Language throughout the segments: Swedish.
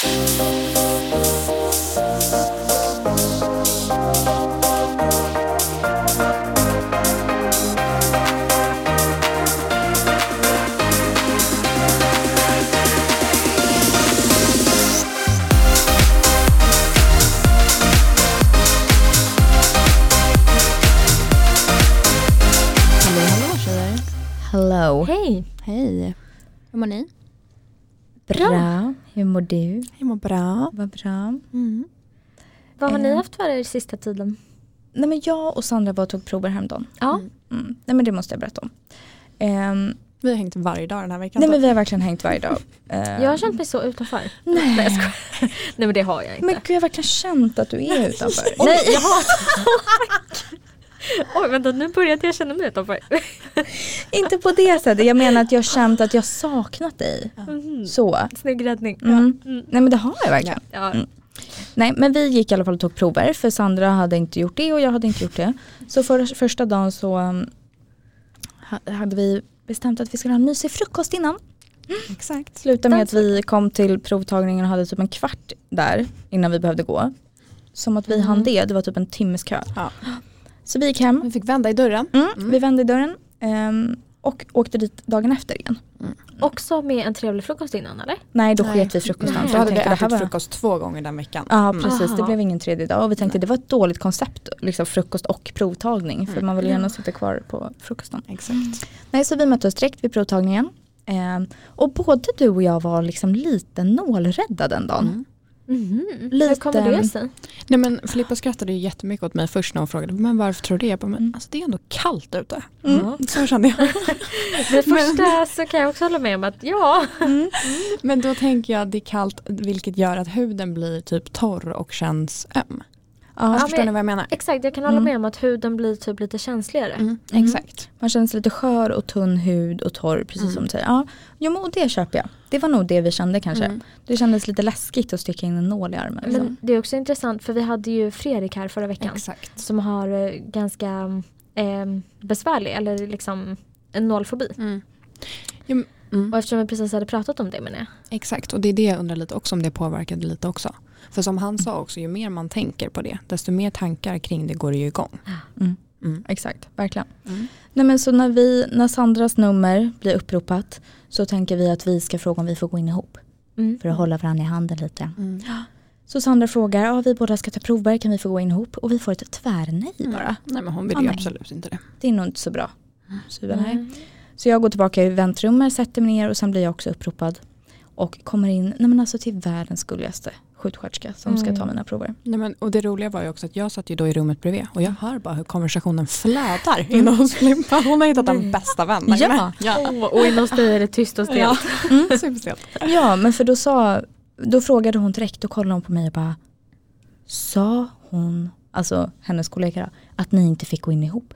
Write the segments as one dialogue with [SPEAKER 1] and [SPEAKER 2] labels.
[SPEAKER 1] Hej!
[SPEAKER 2] Hej. Hur mår ni?
[SPEAKER 3] Bra. Hur mår du?
[SPEAKER 2] Jag mår bra.
[SPEAKER 3] Vad bra.
[SPEAKER 2] Mm.
[SPEAKER 1] Vad har ni
[SPEAKER 3] Eh.
[SPEAKER 1] haft för er sista tiden?
[SPEAKER 3] Nej men jag och Sandra var och tog prover häromdagen.
[SPEAKER 1] Ja.
[SPEAKER 3] Mm. Nej men det måste jag berätta om. Ehm,
[SPEAKER 2] Vi har hängt varje dag den här veckan.
[SPEAKER 3] nej men vi har verkligen hängt varje dag. Ehm,
[SPEAKER 1] Jag har känt mig så utanför.
[SPEAKER 3] Nej.
[SPEAKER 1] Nej, jag. Nej men det har jag inte.
[SPEAKER 3] Men gud jag har verkligen känt att du är utanför.
[SPEAKER 1] Nej, jag har... Oj vänta nu började jag känna mig utanför.
[SPEAKER 3] Inte på det sättet. Jag menar att jag känt att jag saknat dig.
[SPEAKER 1] Mhm.
[SPEAKER 3] Så.
[SPEAKER 1] Snygg räddning.
[SPEAKER 3] Mm.
[SPEAKER 1] Mm.
[SPEAKER 3] Nej men det har jag verkligen.
[SPEAKER 1] Ja.
[SPEAKER 3] Mm. Nej men vi gick i alla fall och tog prover för Sandra hade inte gjort det och jag hade inte gjort det. Så för, första dagen så um, ha- hade vi bestämt att vi skulle ha en mysig frukost innan.
[SPEAKER 2] Exakt.
[SPEAKER 3] Slutade med att vi kom till provtagningen och hade typ en kvart där innan vi behövde gå. Som att vi
[SPEAKER 2] Mm.
[SPEAKER 3] hann det, det var typ en timmes kö.
[SPEAKER 2] Ja.
[SPEAKER 3] Så vi gick hem,
[SPEAKER 2] Vi fick vända i dörren.
[SPEAKER 3] mm,
[SPEAKER 2] Mm.
[SPEAKER 3] vi vände i dörren ehm, och åkte dit dagen efter igen.
[SPEAKER 1] Också med en trevlig frukost innan eller?
[SPEAKER 3] Nej då
[SPEAKER 2] Nej.
[SPEAKER 3] sket vi frukosten.
[SPEAKER 1] Nej.
[SPEAKER 2] Då
[SPEAKER 3] jag
[SPEAKER 2] hade vi ätit
[SPEAKER 3] var-
[SPEAKER 2] frukost två gånger den veckan.
[SPEAKER 3] Ja
[SPEAKER 2] Mm.
[SPEAKER 3] precis, det blev ingen tredje dag och vi tänkte det var ett dåligt koncept, liksom frukost och provtagning för
[SPEAKER 2] Mm.
[SPEAKER 3] man vill gärna sitta kvar på frukosten.
[SPEAKER 2] Exakt.
[SPEAKER 3] Nej så vi mötte oss direkt vid provtagningen Ehm, och både du och jag var liksom lite nålrädda den dagen.
[SPEAKER 2] Mm.
[SPEAKER 1] Mhm.
[SPEAKER 3] Lite-
[SPEAKER 1] Hur kommer det sig?
[SPEAKER 2] Nej men Filippa skrattade ju jättemycket åt mig först när hon frågade men varför tror du det? Jag bara, men
[SPEAKER 3] Mm.
[SPEAKER 2] alltså det är ändå kallt ute.
[SPEAKER 3] Mm.
[SPEAKER 2] Så kände jag.
[SPEAKER 1] Det första så kan jag också hålla med om att ja.
[SPEAKER 3] Mm.
[SPEAKER 2] Men då tänker jag att det är kallt vilket gör att huden blir typ torr och känns öm.
[SPEAKER 3] Ja,
[SPEAKER 2] Alltså,
[SPEAKER 1] Ja,
[SPEAKER 2] förstår
[SPEAKER 1] men-
[SPEAKER 2] ni vad jag menar?
[SPEAKER 1] Exakt, jag kan hålla
[SPEAKER 3] Mm.
[SPEAKER 1] med om att huden blir typ lite känsligare.
[SPEAKER 2] Mm.
[SPEAKER 3] Mm.
[SPEAKER 2] Exakt.
[SPEAKER 3] Man känner sig lite skör och tunn hud och torr precis
[SPEAKER 2] Mm.
[SPEAKER 3] som du säger. Ja, jo, men det köper jag. Det var nog det vi kände kanske.
[SPEAKER 2] Mm.
[SPEAKER 3] Det kändes lite läskigt att sticka in en nål i armen. liksom.
[SPEAKER 1] Men det är också intressant för vi hade ju Fredrik här förra veckan.
[SPEAKER 2] Exakt.
[SPEAKER 1] Som har eh, ganska eh, besvärlig eller liksom en nålfobi.
[SPEAKER 2] Mm. Mm.
[SPEAKER 1] Och eftersom vi precis hade pratat om det menar jag.
[SPEAKER 2] Exakt och det är det jag undrar lite också om det påverkade lite också. För som han sa också, ju mer man tänker på det, desto mer tankar kring det går det ju igång.
[SPEAKER 3] Mm.
[SPEAKER 2] Mm.
[SPEAKER 3] Exakt, verkligen.
[SPEAKER 2] Mm.
[SPEAKER 3] Nej men så när, vi, när Sandras nummer blir uppropat så tänker vi att vi ska fråga om vi får gå in ihop.
[SPEAKER 1] Mm.
[SPEAKER 3] För att hålla varandra i handen lite.
[SPEAKER 2] Mm.
[SPEAKER 3] Så Sandra frågar, ja vi båda ska ta prover, kan vi få gå in ihop? Och vi får ett tvärnej
[SPEAKER 2] Mm.
[SPEAKER 3] bara.
[SPEAKER 2] Nej men hon vill ju absolut inte det.
[SPEAKER 3] Det är nog inte så bra. Så, vi bara, nej.
[SPEAKER 1] Mm.
[SPEAKER 3] så jag går tillbaka i väntrummet, sätter mig ner och sen blir jag också uppropad. Och kommer in, nej men alltså till världens gulligaste sjuksköterska som ska
[SPEAKER 1] Mm.
[SPEAKER 3] ta mina prover.
[SPEAKER 2] Nej, men, och det roliga var ju också att jag satt ju då i rummet bredvid och jag hör bara hur konversationen flödar inne hos Filippa. Hon har hittat en bästa vän. där
[SPEAKER 3] Ja.
[SPEAKER 2] inne. ja.
[SPEAKER 1] Åh, och inom dig är det tyst och stelt.
[SPEAKER 2] ja.
[SPEAKER 3] Mm.
[SPEAKER 2] Superstelt.
[SPEAKER 3] Ja men för då sa, då frågade hon direkt, då kollade hon på mig och bara Sa hon, alltså hennes kollega att ni inte fick gå in ihop?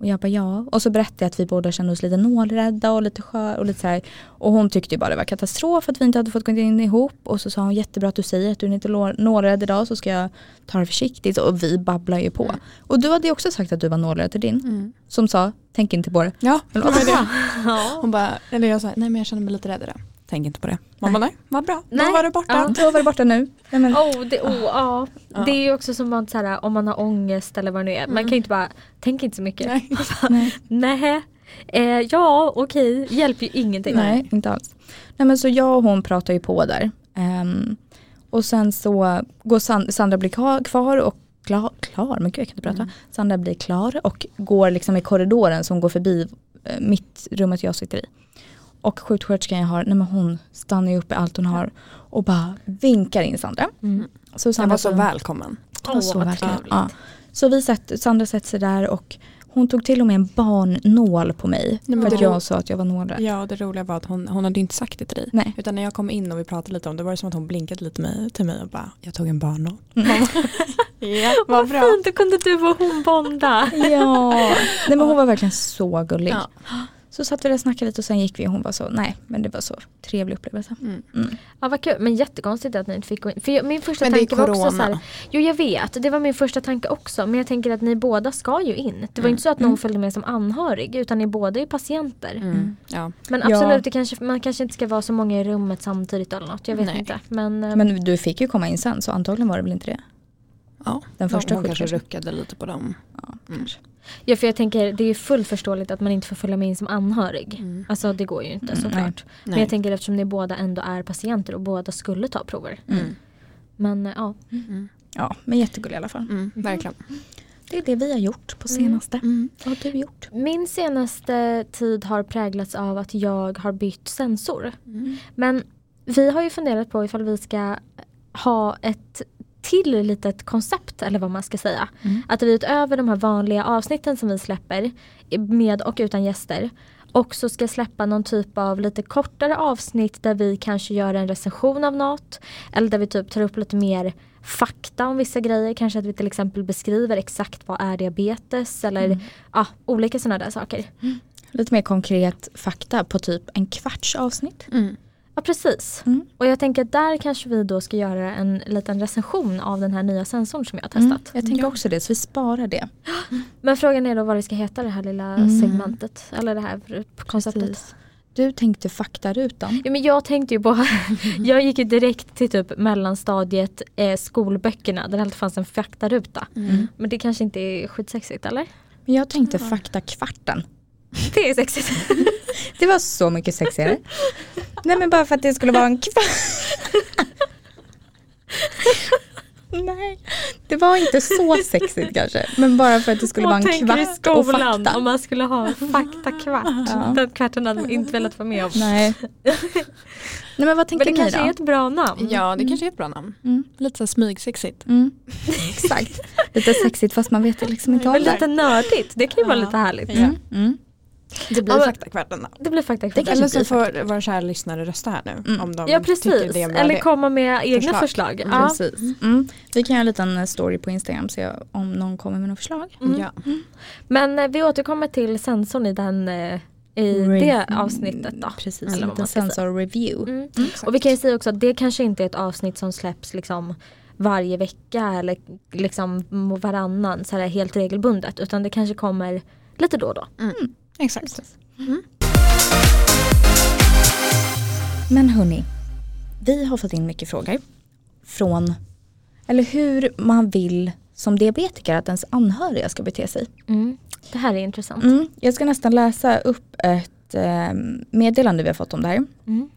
[SPEAKER 3] Och jag bara ja. Och så berättade jag att vi båda kände oss lite nålrädda och lite skör och lite så här. Och hon tyckte ju bara det var katastrof att vi inte hade fått gå in ihop. Och så sa hon jättebra att du säger att du är inte lå- nålrädd idag så ska jag ta det försiktigt. Och vi babblar ju på.
[SPEAKER 2] Mm.
[SPEAKER 3] Och du hade ju också sagt att du var nålrädd till din.
[SPEAKER 2] Mm.
[SPEAKER 3] Som sa, tänk inte på det.
[SPEAKER 2] Ja, det var det. Hon bara, eller jag sa, nej men jag känner mig lite rädd idag. Tänk inte på det. Man bara, nej, vad bra. Då
[SPEAKER 1] Nej.
[SPEAKER 2] var det borta.
[SPEAKER 1] Ja.
[SPEAKER 3] Då var det borta nu. Nej, men,
[SPEAKER 1] Oh, det, oh, ja.
[SPEAKER 2] Ja.
[SPEAKER 1] det är ju också som att så här, om man har ångest eller vad det nu är. Man
[SPEAKER 2] Mm.
[SPEAKER 1] kan ju inte bara, tänk inte så mycket.
[SPEAKER 2] Nej.
[SPEAKER 3] nej.
[SPEAKER 1] Nej. Eh, ja okej, hjälper ju ingenting.
[SPEAKER 3] Nej, inte alls. Nej men så jag och hon pratar ju på där. Ehm, och sen så går San- Sandra blir kvar, kvar och klar, klar, men gud jag kan inte prata.
[SPEAKER 2] Mm.
[SPEAKER 3] Sandra blir klar och går liksom i korridoren som går förbi eh, mitt rummet jag sitter i. Och sjuksköterskan jag har, nej men hon stannar ju upp i allt hon har och bara vinkar in Sandra.
[SPEAKER 1] Mm.
[SPEAKER 3] Så
[SPEAKER 2] Jag
[SPEAKER 3] Sandra
[SPEAKER 2] var så välkommen.
[SPEAKER 3] var så verkligen.
[SPEAKER 1] trevligt.
[SPEAKER 3] Ja. Så vi sätter, Sandra sätter sig där och hon tog till och med en barnnål på mig.
[SPEAKER 2] men
[SPEAKER 3] för att jag sa att jag var nålrädd.
[SPEAKER 2] Ja det roliga var att hon, hon hade inte sagt det till dig.
[SPEAKER 3] Nej.
[SPEAKER 2] Utan när jag kom in och vi pratade lite om det var det som att hon blinkade lite mig, till mig och bara, jag tog en barnnål.
[SPEAKER 3] Mm.
[SPEAKER 2] ja, vad
[SPEAKER 1] Vad
[SPEAKER 2] bra.
[SPEAKER 1] fint, då kunde du och hon bonda.
[SPEAKER 3] Ja, nej men hon var verkligen så gullig.
[SPEAKER 2] Ja.
[SPEAKER 3] Så satt vi där och snackade lite och sen gick vi och hon var så, nej men det var så trevlig upplevelse.
[SPEAKER 2] Mm.
[SPEAKER 3] Mm.
[SPEAKER 1] Ja vad kul, men jättekonstigt att ni inte fick gå in. För jag, min första
[SPEAKER 2] Men
[SPEAKER 1] tanke var också så här. Jo jag vet, det var min första tanke också. Men jag tänker att ni båda ska ju in. Det var
[SPEAKER 2] Mm.
[SPEAKER 1] inte så att någon
[SPEAKER 3] Mm.
[SPEAKER 1] följde med som anhörig utan ni båda är patienter.
[SPEAKER 2] Mm. Ja.
[SPEAKER 1] Men
[SPEAKER 3] Ja.
[SPEAKER 1] absolut, det kanske, man kanske inte ska vara så många i rummet samtidigt eller något. Jag vet
[SPEAKER 2] Nej.
[SPEAKER 1] inte. Men, eh,
[SPEAKER 3] Men du fick ju komma in sen så antagligen var det väl inte det?
[SPEAKER 2] ja.
[SPEAKER 3] Den första
[SPEAKER 2] hon kanske ruckade lite på dem.
[SPEAKER 3] Ja,
[SPEAKER 2] Mm.
[SPEAKER 3] kanske.
[SPEAKER 1] Ja, för jag tänker det är fullt förståeligt att man inte får följa med in som anhörig.
[SPEAKER 2] Mm.
[SPEAKER 1] Alltså det går ju inte
[SPEAKER 3] Mm,
[SPEAKER 1] såklart. Men
[SPEAKER 2] Nej.
[SPEAKER 1] jag tänker eftersom ni båda ändå är patienter och båda skulle ta prover.
[SPEAKER 2] Mm.
[SPEAKER 1] Men eh, ja.
[SPEAKER 2] Mm.
[SPEAKER 3] Ja, men jättegullig i alla fall.
[SPEAKER 2] Mm. Verkligen.
[SPEAKER 3] Det är det vi har gjort på
[SPEAKER 1] Mm.
[SPEAKER 3] senaste.
[SPEAKER 2] Mm.
[SPEAKER 3] Vad har du gjort?
[SPEAKER 1] Min senaste tid har präglats av att jag har bytt sensor.
[SPEAKER 2] Mm.
[SPEAKER 1] Men vi har ju funderat på ifall vi ska ha ett till litet koncept eller vad man ska säga.
[SPEAKER 3] Mm.
[SPEAKER 1] Att vi utöver de här vanliga avsnitten som vi släpper med och utan gäster också ska släppa någon typ av lite kortare avsnitt där vi kanske gör en recension av något. Eller där vi typ tar upp lite mer fakta om vissa grejer. Kanske att vi till exempel beskriver exakt vad är diabetes eller
[SPEAKER 3] Mm.
[SPEAKER 1] ja, olika sådana där saker.
[SPEAKER 3] Lite mer konkret fakta på typ en kvarts avsnitt.
[SPEAKER 2] Mm.
[SPEAKER 1] Ja precis.
[SPEAKER 3] Mm.
[SPEAKER 1] Och jag tänker att där kanske vi då ska göra en liten recension av den här nya sensorn som jag har
[SPEAKER 3] Mm.
[SPEAKER 1] testat.
[SPEAKER 3] Jag tänker också det, så vi sparar det.
[SPEAKER 1] Men frågan är då vad det ska heta det här lilla
[SPEAKER 3] Mm.
[SPEAKER 1] segmentet. Eller det här konceptet.
[SPEAKER 3] Precis. Du tänkte faktarutan.
[SPEAKER 1] Ja, men jag tänkte ju på, jag gick ju direkt till typ mellanstadiet eh, skolböckerna där det alltid fanns en faktaruta.
[SPEAKER 2] Mm.
[SPEAKER 1] Men det kanske inte är skitsexigt eller?
[SPEAKER 3] Men jag tänkte
[SPEAKER 2] Ja.
[SPEAKER 3] faktakvarten.
[SPEAKER 1] Det är sexigt.
[SPEAKER 3] Det var så mycket sexigare. Nej men bara för att det skulle vara en kvart. Nej, det var inte så sexigt kanske. Men bara för att det skulle vara en kvart och fakta.
[SPEAKER 1] om man skulle ha faktakvart.
[SPEAKER 3] Ja.
[SPEAKER 1] Den kvarten hade man inte velat vara med om.
[SPEAKER 3] Nej. Nej men vad
[SPEAKER 1] Men
[SPEAKER 3] tänker
[SPEAKER 1] det
[SPEAKER 3] ni
[SPEAKER 1] kanske
[SPEAKER 3] då?
[SPEAKER 1] är ett bra namn.
[SPEAKER 2] Ja, det kanske är ett bra namn.
[SPEAKER 3] Mm.
[SPEAKER 2] Lite så smygsexigt.
[SPEAKER 3] Mm. Exakt. Lite sexigt fast man vet liksom inte om
[SPEAKER 1] Men
[SPEAKER 3] det.
[SPEAKER 1] lite nördigt, det kan ju vara
[SPEAKER 2] Ja.
[SPEAKER 1] lite härligt.
[SPEAKER 2] Ja.
[SPEAKER 3] Mm. Mm.
[SPEAKER 2] Det blir
[SPEAKER 1] Ja,
[SPEAKER 2] då.
[SPEAKER 1] Det blir faktakvart.
[SPEAKER 3] Det kanske
[SPEAKER 2] Eller så får våra kära lyssnare rösta här nu.
[SPEAKER 3] Mm.
[SPEAKER 2] Om de
[SPEAKER 1] Ja
[SPEAKER 2] tycker
[SPEAKER 1] precis,
[SPEAKER 2] det
[SPEAKER 1] eller komma med egna
[SPEAKER 2] Förslag.
[SPEAKER 1] förslag. Ja.
[SPEAKER 3] Precis. Mm. Vi kan göra en liten eh, story på Instagram se om någon kommer med några förslag.
[SPEAKER 1] Mm.
[SPEAKER 2] Ja.
[SPEAKER 1] Men eh, vi återkommer till sensorn i, den, eh, i det
[SPEAKER 3] Rev-
[SPEAKER 1] avsnittet då.
[SPEAKER 3] Precis,
[SPEAKER 1] Eller
[SPEAKER 3] en sensor review.
[SPEAKER 1] Mm. Och vi kan ju säga också att det kanske inte är ett avsnitt som släpps liksom varje vecka eller liksom varannan så här helt regelbundet utan det kanske kommer lite då och då.
[SPEAKER 2] Exakt.
[SPEAKER 3] Men hörni, vi har fått in mycket frågor från, eller hur man vill som diabetiker att ens anhöriga ska bete sig.
[SPEAKER 1] Mm. Det här är intressant.
[SPEAKER 3] Mm, jag ska nästan läsa upp ett eh, meddelande vi har fått om det här.
[SPEAKER 1] Mm.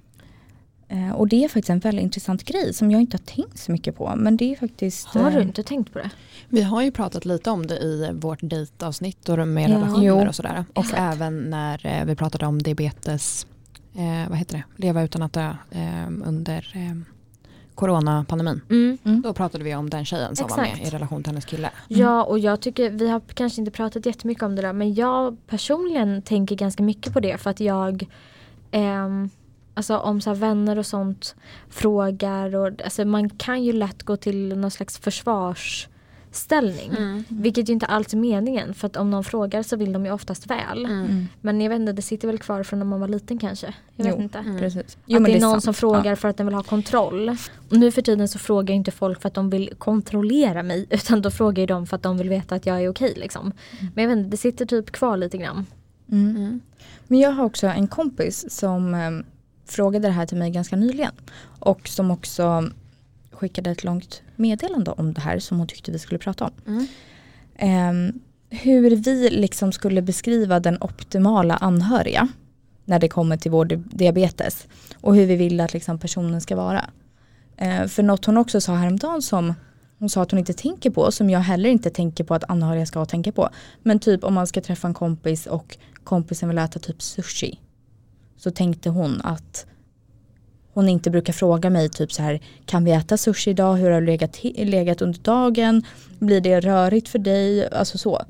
[SPEAKER 3] Eh, och det är faktiskt en väldigt intressant grej som jag inte har tänkt så mycket på. Men det är faktiskt...
[SPEAKER 1] Har du
[SPEAKER 3] eh,
[SPEAKER 1] inte tänkt på det?
[SPEAKER 2] Vi har ju pratat lite om det i vårt dejtavsnitt och med
[SPEAKER 1] Ja.
[SPEAKER 2] relationer
[SPEAKER 3] Jo.
[SPEAKER 2] och sådär. Och
[SPEAKER 1] Exakt.
[SPEAKER 2] även när eh, vi pratade om diabetes, eh, vad heter det, leva utan att dö eh, under eh, coronapandemin.
[SPEAKER 1] Mm.
[SPEAKER 3] Mm.
[SPEAKER 2] Då pratade vi om den tjejen som var med
[SPEAKER 1] Exakt.
[SPEAKER 2] i relation till hennes kille.
[SPEAKER 1] Ja och jag tycker, vi har kanske inte pratat jättemycket om det där men jag personligen tänker ganska mycket på det för att jag ehm, Alltså om så här vänner och sånt frågar och alltså man kan ju lätt gå till någon slags försvarsställning.
[SPEAKER 2] Mm.
[SPEAKER 1] Vilket ju inte alls är meningen för att om någon frågar så vill de ju oftast väl.
[SPEAKER 3] Mm.
[SPEAKER 1] Men jag vet inte, det sitter väl kvar från när man var liten kanske. Jag vet
[SPEAKER 3] Jo.
[SPEAKER 1] inte.
[SPEAKER 2] Mm.
[SPEAKER 3] Precis.
[SPEAKER 1] att det är någon
[SPEAKER 3] sant.
[SPEAKER 1] som frågar för att den vill ha kontroll. Och nu för tiden så frågar inte folk för att de vill kontrollera mig utan då frågar ju de för att de vill veta att jag är okej liksom. Men jag vet inte, det sitter typ kvar lite grann.
[SPEAKER 3] Ja. Mm.
[SPEAKER 2] Mm.
[SPEAKER 3] Men jag har också en kompis som eh, frågade det här till mig ganska nyligen. Och som också skickade ett långt meddelande om det här som hon tyckte vi skulle prata om.
[SPEAKER 2] Mm.
[SPEAKER 3] Ehm, hur vi liksom skulle beskriva den optimala anhöriga när det kommer till vår di- diabetes. Och hur vi vill att liksom personen ska vara. Eh, för något hon också sa häromdagen som hon sa att hon inte tänker på, som jag heller inte tänker på att anhöriga ska tänka på. Men typ om man ska träffa en kompis och kompisen vill äta typ sushi. Så tänkte hon att hon inte brukar fråga mig typ så här kan vi äta sushi idag, hur har du legat, legat under dagen, blir det rörigt för dig, alltså så.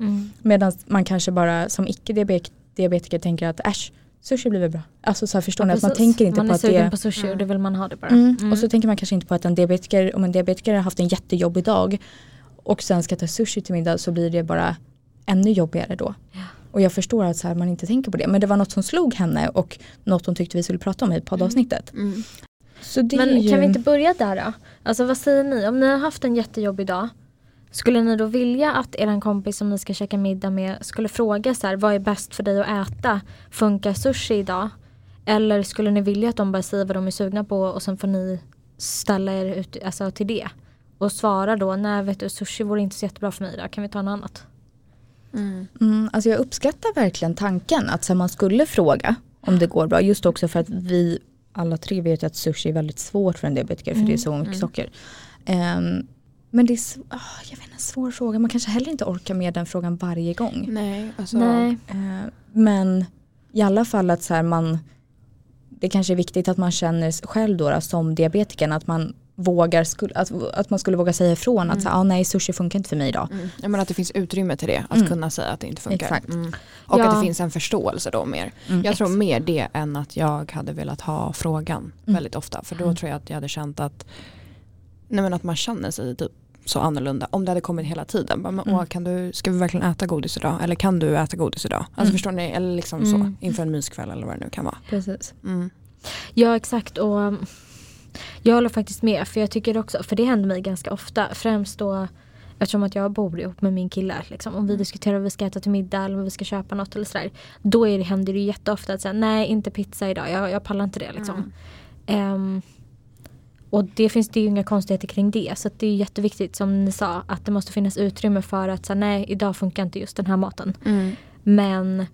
[SPEAKER 3] Medan man kanske bara som icke-diabetiker tänker att äsch, sushi blir väl bra. Alltså så här, förstår ni att man tänker inte
[SPEAKER 1] man
[SPEAKER 3] på
[SPEAKER 1] är
[SPEAKER 3] att
[SPEAKER 1] sugen
[SPEAKER 3] det
[SPEAKER 1] på sushi och det vill man ha det bara.
[SPEAKER 3] Mm.
[SPEAKER 1] Mm.
[SPEAKER 3] Och så tänker man kanske inte på att en diabetiker, om en diabetiker har haft en jättejobbig dag och sen ska ta sushi till middag så blir det bara ännu jobbigare då. Och jag förstår att så här, man inte tänker på det. Men det var något som slog henne och något hon tyckte vi skulle prata om i poddavsnittet.
[SPEAKER 2] Mm.
[SPEAKER 3] Är
[SPEAKER 1] Men
[SPEAKER 3] ju...
[SPEAKER 1] kan vi inte börja där då? Alltså vad säger ni? Om ni har haft en jättejobbig dag. Skulle ni då vilja att er kompis som ni ska käka middag med skulle fråga så här, vad är bäst för dig att äta? Funkar sushi idag? Eller skulle ni vilja att de bara säger vad de är sugna på och sen får ni ställa er ut alltså, till det? Och svara då, nej vet du sushi vore inte så jättebra för mig idag, kan vi ta något annat?
[SPEAKER 2] Mm.
[SPEAKER 3] Mm, alltså jag uppskattar verkligen tanken att här, man skulle fråga om det går bra. Just också för att vi alla tre vet att sushi är väldigt svårt för en diabetiker för det är så mycket
[SPEAKER 2] Mm.
[SPEAKER 3] socker. Ehm, men det är ah, jag vet inte, en svår fråga. Man kanske heller inte orkar med den frågan varje gång.
[SPEAKER 2] Nej, alltså.
[SPEAKER 1] Nej.
[SPEAKER 3] Eh, men i alla fall att så här, man det kanske är viktigt att man känner själv då, då som diabetiker att man vågar, att, att man skulle våga säga ifrån att så, här, ah, nej sushi funkar inte för mig idag.
[SPEAKER 2] Mm. Ja, men att det finns utrymme till det, att
[SPEAKER 3] Mm.
[SPEAKER 2] kunna säga att det inte funkar.
[SPEAKER 3] Exakt.
[SPEAKER 2] Mm. Och
[SPEAKER 1] Ja.
[SPEAKER 2] att det finns en förståelse då mer.
[SPEAKER 3] Mm.
[SPEAKER 2] Jag tror mer det än att jag hade velat ha frågan
[SPEAKER 3] Mm.
[SPEAKER 2] väldigt ofta. För då
[SPEAKER 3] Mm.
[SPEAKER 2] tror jag att jag hade känt att, nej men att man känner sig typ så annorlunda. Om det hade kommit hela tiden. Bara, men,
[SPEAKER 3] Mm.
[SPEAKER 2] åh, kan du, ska vi verkligen äta godis idag? Eller kan du äta godis idag? Alltså
[SPEAKER 3] Mm.
[SPEAKER 2] förstår ni? Eller liksom
[SPEAKER 1] Mm.
[SPEAKER 2] så. Inför en myskväll eller vad det nu kan vara.
[SPEAKER 3] Precis.
[SPEAKER 2] Mm.
[SPEAKER 1] Ja exakt och jag håller faktiskt med för jag tycker också, för det händer mig ganska ofta, främst då eftersom att jag bor ihop med min kille. Liksom, om vi diskuterar vad vi ska äta till middag eller om vi ska köpa något eller sådär. Då är det, händer det ju jätteofta att säga nej inte pizza idag, jag, jag pallar inte det. Liksom. Ehm, och det finns det ju inga konstigheter kring det. Så det är jätteviktigt som ni sa att det måste finnas utrymme för att säga nej idag funkar inte just den här maten.
[SPEAKER 2] Mm.
[SPEAKER 1] Men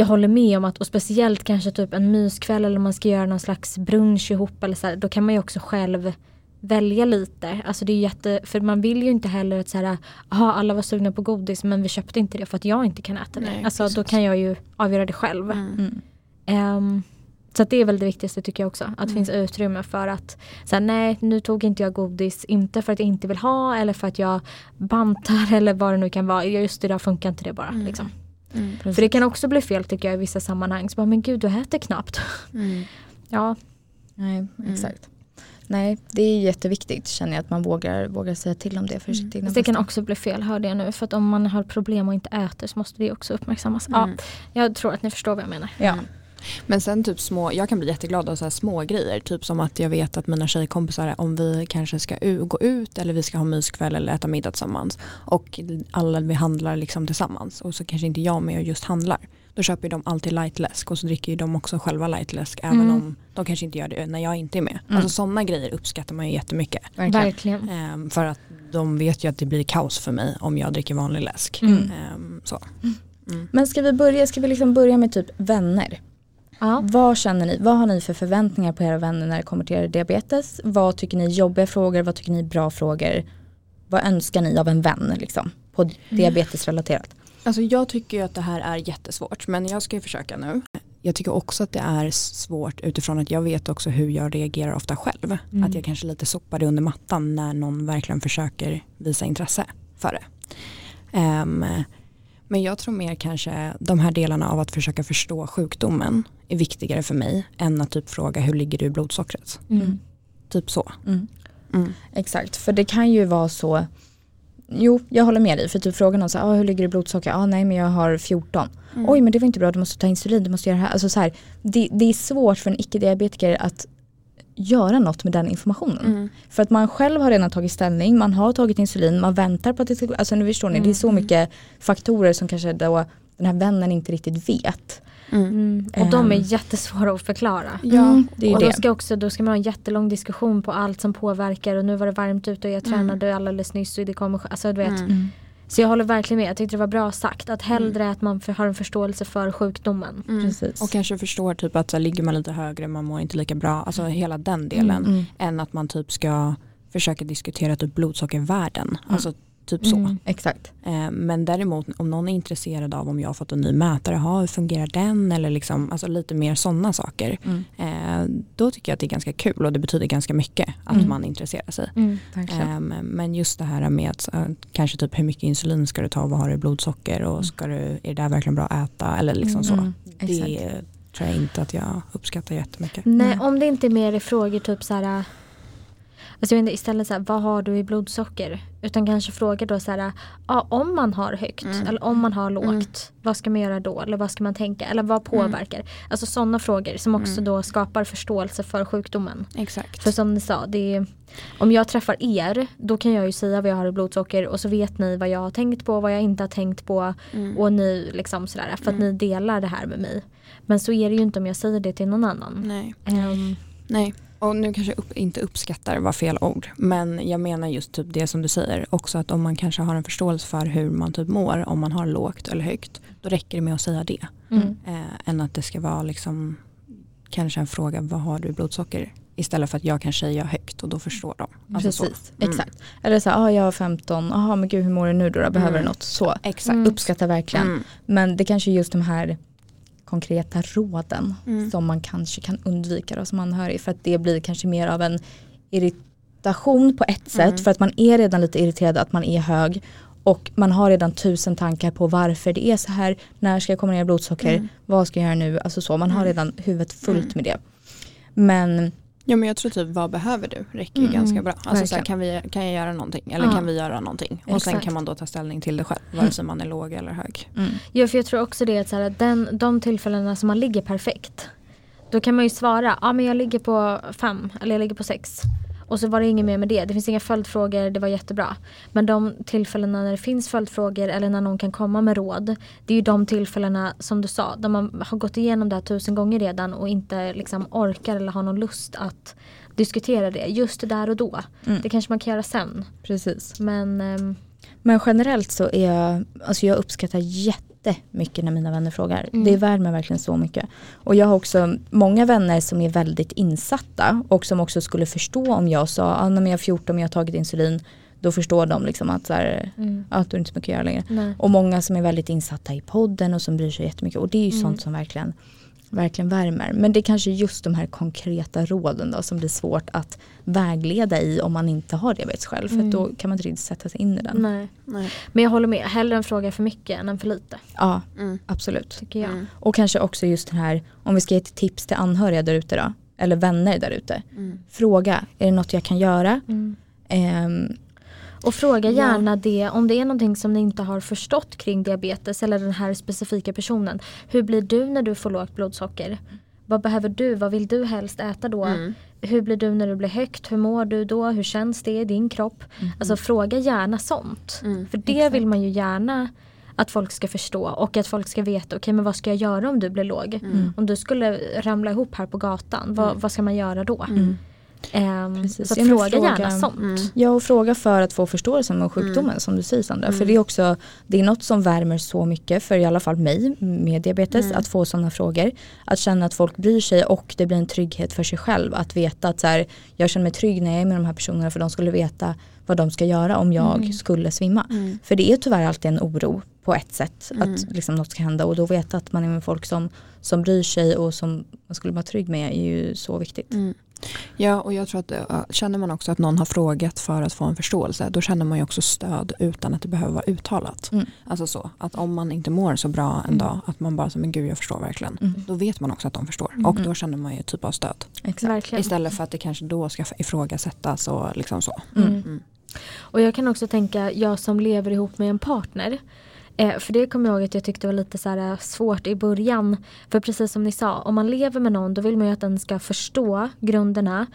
[SPEAKER 1] jag håller med om att, och speciellt kanske typ en myskväll eller man ska göra någon slags brunch ihop eller så här, då kan man ju också själv välja lite. Alltså det är jätte, för man vill ju inte heller att så här, aha, alla var sugna på godis men vi köpte inte det för att jag inte kan äta det.
[SPEAKER 2] Nej,
[SPEAKER 1] alltså då
[SPEAKER 2] precis.
[SPEAKER 1] kan jag ju avgöra det själv.
[SPEAKER 2] Mm.
[SPEAKER 3] Mm.
[SPEAKER 1] Ehm, så att det är väl det viktigaste tycker jag också. Att det
[SPEAKER 2] Mm.
[SPEAKER 1] finns utrymme för att så här, nej nu tog inte jag godis, inte för att jag inte vill ha eller för att jag bantar eller vad det nu kan vara. Just idag funkar inte det bara.
[SPEAKER 2] Mm.
[SPEAKER 1] Liksom.
[SPEAKER 2] Mm.
[SPEAKER 1] För det kan också bli fel tycker jag i vissa sammanhang. Så bara, men gud du äter knappt.
[SPEAKER 2] Mm.
[SPEAKER 1] Ja,
[SPEAKER 3] Nej,
[SPEAKER 2] Mm.
[SPEAKER 3] exakt. Nej, det är jätteviktigt känner jag att man vågar, vågar säga till om det för
[SPEAKER 2] Mm.
[SPEAKER 3] sitt
[SPEAKER 1] det kan också bli fel hörde jag nu. För att om man har problem och inte äter så måste det också uppmärksammas. Ja,
[SPEAKER 2] Mm.
[SPEAKER 1] jag tror att ni förstår vad jag menar.
[SPEAKER 3] Ja.
[SPEAKER 2] Mm. Men sen typ små, jag kan bli jätteglad av så här små grejer. Typ som att jag vet att mina tjejkompisar om vi kanske ska gå ut eller vi ska ha myskväll eller äta middag tillsammans. Och alla vi handlar liksom tillsammans och så kanske inte jag med och just handlar. Då köper ju de alltid lightläsk och så dricker ju de också själva lightläsk även
[SPEAKER 1] Mm.
[SPEAKER 2] om de kanske inte gör det när jag inte är med.
[SPEAKER 3] Mm.
[SPEAKER 2] Alltså sådana grejer uppskattar man ju jättemycket.
[SPEAKER 3] Verkligen.
[SPEAKER 1] Verkligen.
[SPEAKER 2] Ehm, för att de vet ju att det blir kaos för mig om jag dricker vanlig läsk.
[SPEAKER 1] Mm.
[SPEAKER 2] Ehm, så. Mm.
[SPEAKER 3] Men ska vi börja, ska vi liksom börja med typ vänner?
[SPEAKER 1] Ja.
[SPEAKER 3] Vad känner ni, vad har ni för förväntningar på era vänner när det kommer till er diabetes? Vad tycker ni är jobbiga frågor, vad tycker ni är bra frågor? Vad önskar ni av en vän liksom? På diabetesrelaterat.
[SPEAKER 2] Alltså jag tycker att det här är jättesvårt men jag ska ju försöka nu. Jag tycker också att det är svårt utifrån att jag vet också hur jag reagerar ofta själv.
[SPEAKER 1] Mm.
[SPEAKER 2] Att jag kanske lite sopar det under mattan när någon verkligen försöker visa intresse för det. Ehm, men jag tror mer kanske de här delarna av att försöka förstå sjukdomen är viktigare för mig än att typ fråga hur ligger du i blodsockret.
[SPEAKER 1] Mm.
[SPEAKER 2] Typ så.
[SPEAKER 3] Mm.
[SPEAKER 2] Mm.
[SPEAKER 3] Exakt, för det kan ju vara så Jo, jag håller med dig. För typ frågan om så här, ah, hur ligger du i blodsocker? Ah, nej men jag har 14.
[SPEAKER 2] Mm.
[SPEAKER 3] Oj men det var inte bra, du måste ta insulin, du måste göra det här. Alltså så här, det, det är svårt för en icke-diabetiker att göra något med den informationen.
[SPEAKER 2] Mm.
[SPEAKER 3] För att man själv har redan tagit ställning, man har tagit insulin, man väntar på att det ska. Alltså nu förstår ni, det är så
[SPEAKER 2] Mm.
[SPEAKER 3] mycket faktorer som kanske då den här vännen inte riktigt vet.
[SPEAKER 2] Mm.
[SPEAKER 1] Mm. Och de är
[SPEAKER 3] Ehm.
[SPEAKER 1] jättesvåra att förklara.
[SPEAKER 2] Ja,
[SPEAKER 3] Mm, det är
[SPEAKER 1] och
[SPEAKER 3] det.
[SPEAKER 1] då ska, också, då ska man ha en jättelång diskussion på allt som påverkar och nu var det varmt ute och jag
[SPEAKER 2] Mm.
[SPEAKER 1] tränade alldeles nyss och det kommer, alltså du vet.
[SPEAKER 2] Mm.
[SPEAKER 3] Mm.
[SPEAKER 1] Så jag håller verkligen med, jag tyckte det var bra sagt att hellre att man för, har en förståelse för sjukdomen.
[SPEAKER 2] Mm.
[SPEAKER 3] Precis.
[SPEAKER 2] Och kanske förstår typ att så här, ligger man lite högre, man mår inte lika bra, alltså hela den delen.
[SPEAKER 3] Mm.
[SPEAKER 2] Än att man typ ska försöka diskutera typ blodsockervärden. Alltså typ så.
[SPEAKER 1] Mm.
[SPEAKER 3] Exakt.
[SPEAKER 2] Eh, men däremot om någon är intresserad av om jag har fått en ny mätare, ha, hur fungerar den? Eller liksom, alltså lite mer sådana saker.
[SPEAKER 3] Mm.
[SPEAKER 2] Eh, då tycker jag att det är ganska kul och det betyder ganska mycket att
[SPEAKER 3] Mm.
[SPEAKER 2] man intresserar sig.
[SPEAKER 1] Mm.
[SPEAKER 2] Ehm, men just det här med att eh, kanske typ hur mycket insulin ska du ta och vad har du i blodsocker och ska du, är det där verkligen bra att äta eller liksom så.
[SPEAKER 3] Mm.
[SPEAKER 2] Det
[SPEAKER 3] Exakt.
[SPEAKER 2] tror jag inte att jag uppskattar jättemycket.
[SPEAKER 1] Nej,
[SPEAKER 3] Nej.
[SPEAKER 1] om det inte är mer frågor typ så här. Alltså jag vet inte, istället så här, vad har du i blodsocker? Utan kanske fråga då så här, ja, om man har högt
[SPEAKER 2] Mm.
[SPEAKER 1] eller om man har lågt, vad ska man göra då? Eller vad ska man tänka? Eller vad påverkar? Alltså sådana frågor som också
[SPEAKER 2] Mm.
[SPEAKER 1] då skapar förståelse för sjukdomen.
[SPEAKER 2] Exakt.
[SPEAKER 1] För som ni sa, det är, om jag träffar er, då kan jag ju säga vad jag har i blodsocker och så vet ni vad jag har tänkt på, vad jag inte har tänkt på.
[SPEAKER 2] Mm.
[SPEAKER 1] Och ni liksom sådär, för att
[SPEAKER 2] Mm.
[SPEAKER 1] ni delar det här med mig. Men så är det ju inte om jag säger det till någon annan.
[SPEAKER 2] Nej.
[SPEAKER 1] Ehm,
[SPEAKER 2] Nej, och nu kanske jag upp, inte uppskattar var fel ord. Men jag menar just typ det som du säger. Också att om man kanske har en förståelse för hur man typ mår. Om man har lågt eller högt. Då räcker det med att säga det.
[SPEAKER 1] mm.
[SPEAKER 2] Eh, än att det ska vara liksom kanske en fråga. Vad har du i blodsocker? Istället för att jag kanske säger högt och då förstår de. Alltså så.
[SPEAKER 3] Precis,
[SPEAKER 2] Mm.
[SPEAKER 3] exakt. Eller så här, ah, jag har 15, jaha men gud hur mår du nu då? Behöver
[SPEAKER 2] Mm.
[SPEAKER 3] du något? Så.
[SPEAKER 2] Exakt.
[SPEAKER 3] Uppskattar verkligen.
[SPEAKER 2] Mm.
[SPEAKER 3] Men det kanske är just de här konkreta råden
[SPEAKER 2] Mm.
[SPEAKER 3] som man kanske kan undvika då, som anhörig. För att det blir kanske mer av en irritation på ett sätt.
[SPEAKER 2] Mm.
[SPEAKER 3] För att man är redan lite irriterad att man är hög. Och man har redan tusen tankar på varför det är så här. När ska jag komma ner i blodsocker?
[SPEAKER 2] Mm.
[SPEAKER 3] Vad ska jag göra nu? Alltså så, man har
[SPEAKER 2] Mm.
[SPEAKER 3] redan huvudet fullt
[SPEAKER 2] Mm.
[SPEAKER 3] med det. Men
[SPEAKER 2] Ja men jag tror typ vad behöver du räcker
[SPEAKER 3] Mm,
[SPEAKER 2] ganska bra. Alltså så här, kan, vi, kan jag göra någonting eller
[SPEAKER 1] Ja.
[SPEAKER 2] kan vi göra någonting? Och sen
[SPEAKER 1] Exakt.
[SPEAKER 2] kan man då ta ställning till det själv. Vare sig man är låg eller hög.
[SPEAKER 3] mm,
[SPEAKER 1] Ja för jag tror också det att så här, den, de tillfällena som man ligger perfekt. Då kan man ju svara, ja men jag ligger på fem eller jag ligger på sex. Och så var det inget mer med det. Det finns inga följdfrågor, det var jättebra. Men de tillfällena när det finns följdfrågor eller när någon kan komma med råd. Det är ju de tillfällena som du sa, där man har gått igenom det här tusen gånger redan och inte liksom orkar eller har någon lust att diskutera det just där och då.
[SPEAKER 3] Mm.
[SPEAKER 1] Det kanske man kan göra sen.
[SPEAKER 3] precis.
[SPEAKER 1] Men ehm,
[SPEAKER 3] Men generellt så är jag, alltså jag uppskattar jättemycket när mina vänner frågar.
[SPEAKER 1] Mm.
[SPEAKER 3] Det värmer verkligen så mycket. Och jag har också många vänner som är väldigt insatta och som också skulle förstå om jag sa, ah, när jag är 14 och jag har tagit insulin, då förstår de liksom att, så här,
[SPEAKER 1] mm,
[SPEAKER 3] att du inte så mycket att göra längre.
[SPEAKER 1] nej.
[SPEAKER 3] Och många som är väldigt insatta i podden och som bryr sig jättemycket. Och det är ju
[SPEAKER 1] Mm.
[SPEAKER 3] sånt som verkligen, verkligen värmer. Men det är kanske just de här konkreta råden då som blir svårt att vägleda i om man inte har diabetes själv. För
[SPEAKER 1] Mm.
[SPEAKER 3] att då kan man inte riktigt sätta sig in i den.
[SPEAKER 1] nej.
[SPEAKER 2] Nej.
[SPEAKER 1] Men jag håller med, hellre en fråga för mycket än en för lite.
[SPEAKER 3] Ja,
[SPEAKER 2] Mm.
[SPEAKER 3] absolut.
[SPEAKER 1] Tycker jag.
[SPEAKER 2] Mm.
[SPEAKER 3] Och kanske också just den här, om vi ska ge ett tips till anhöriga där ute då. Eller vänner där ute.
[SPEAKER 2] Mm.
[SPEAKER 3] Fråga, är det något jag kan göra?
[SPEAKER 1] Mm. Och fråga
[SPEAKER 2] Ja.
[SPEAKER 1] gärna det om det är någonting som ni inte har förstått kring diabetes eller den här specifika personen. Hur blir du när du får lågt blodsocker? Vad behöver du? Vad vill du helst äta då?
[SPEAKER 2] Mm.
[SPEAKER 1] Hur blir du när du blir högt? Hur mår du då? Hur känns det i din kropp? Alltså fråga gärna sånt.
[SPEAKER 2] Mm.
[SPEAKER 1] För det
[SPEAKER 3] exakt.
[SPEAKER 1] vill man ju gärna att folk ska förstå och att folk ska veta okej men vad ska jag göra om du blir låg?
[SPEAKER 2] Mm.
[SPEAKER 1] Om du skulle ramla ihop här på gatan, vad, vad ska man göra då?
[SPEAKER 2] Mm.
[SPEAKER 3] Precis.
[SPEAKER 1] så
[SPEAKER 3] men
[SPEAKER 1] fråga,
[SPEAKER 3] fråga-
[SPEAKER 1] gärna sånt.
[SPEAKER 2] Mm.
[SPEAKER 3] Ja och fråga för att få förståelse med sjukdomen som du säger Sandra.
[SPEAKER 2] Mm.
[SPEAKER 3] För det är också, det är något som värmer så mycket för i alla fall mig med diabetes
[SPEAKER 2] Mm.
[SPEAKER 3] att få sådana frågor. Att känna att folk bryr sig och det blir en trygghet för sig själv. Att veta att så här, jag känner mig trygg när jag är med de här personerna för de skulle veta vad de ska göra om jag
[SPEAKER 1] Mm.
[SPEAKER 3] skulle svimma.
[SPEAKER 2] Mm.
[SPEAKER 3] För det är tyvärr alltid en oro på ett sätt
[SPEAKER 2] Mm.
[SPEAKER 3] att liksom något ska hända och då veta att man är med folk som, som bryr sig och som man skulle vara trygg med är ju så viktigt.
[SPEAKER 2] Mm. Ja och jag tror att äh, känner man också att någon har frågat för att få en förståelse då känner man ju också stöd utan att det behöver vara uttalat.
[SPEAKER 3] Mm.
[SPEAKER 2] Alltså så att om man inte mår så bra en
[SPEAKER 3] Mm.
[SPEAKER 2] dag att man bara som men gud jag förstår verkligen.
[SPEAKER 3] Mm.
[SPEAKER 2] Då vet man också att de förstår
[SPEAKER 1] Mm.
[SPEAKER 2] och då känner man ju typ av stöd. Istället för att det kanske då ska ifrågasättas och liksom så.
[SPEAKER 3] Mm.
[SPEAKER 2] Mm.
[SPEAKER 1] Och jag kan också tänka, jag som lever ihop med en partner. Eh, för det kommer jag ihåg att jag tyckte var lite så här svårt i början. För precis som ni sa, om man lever med någon då vill man ju att den ska förstå grunderna.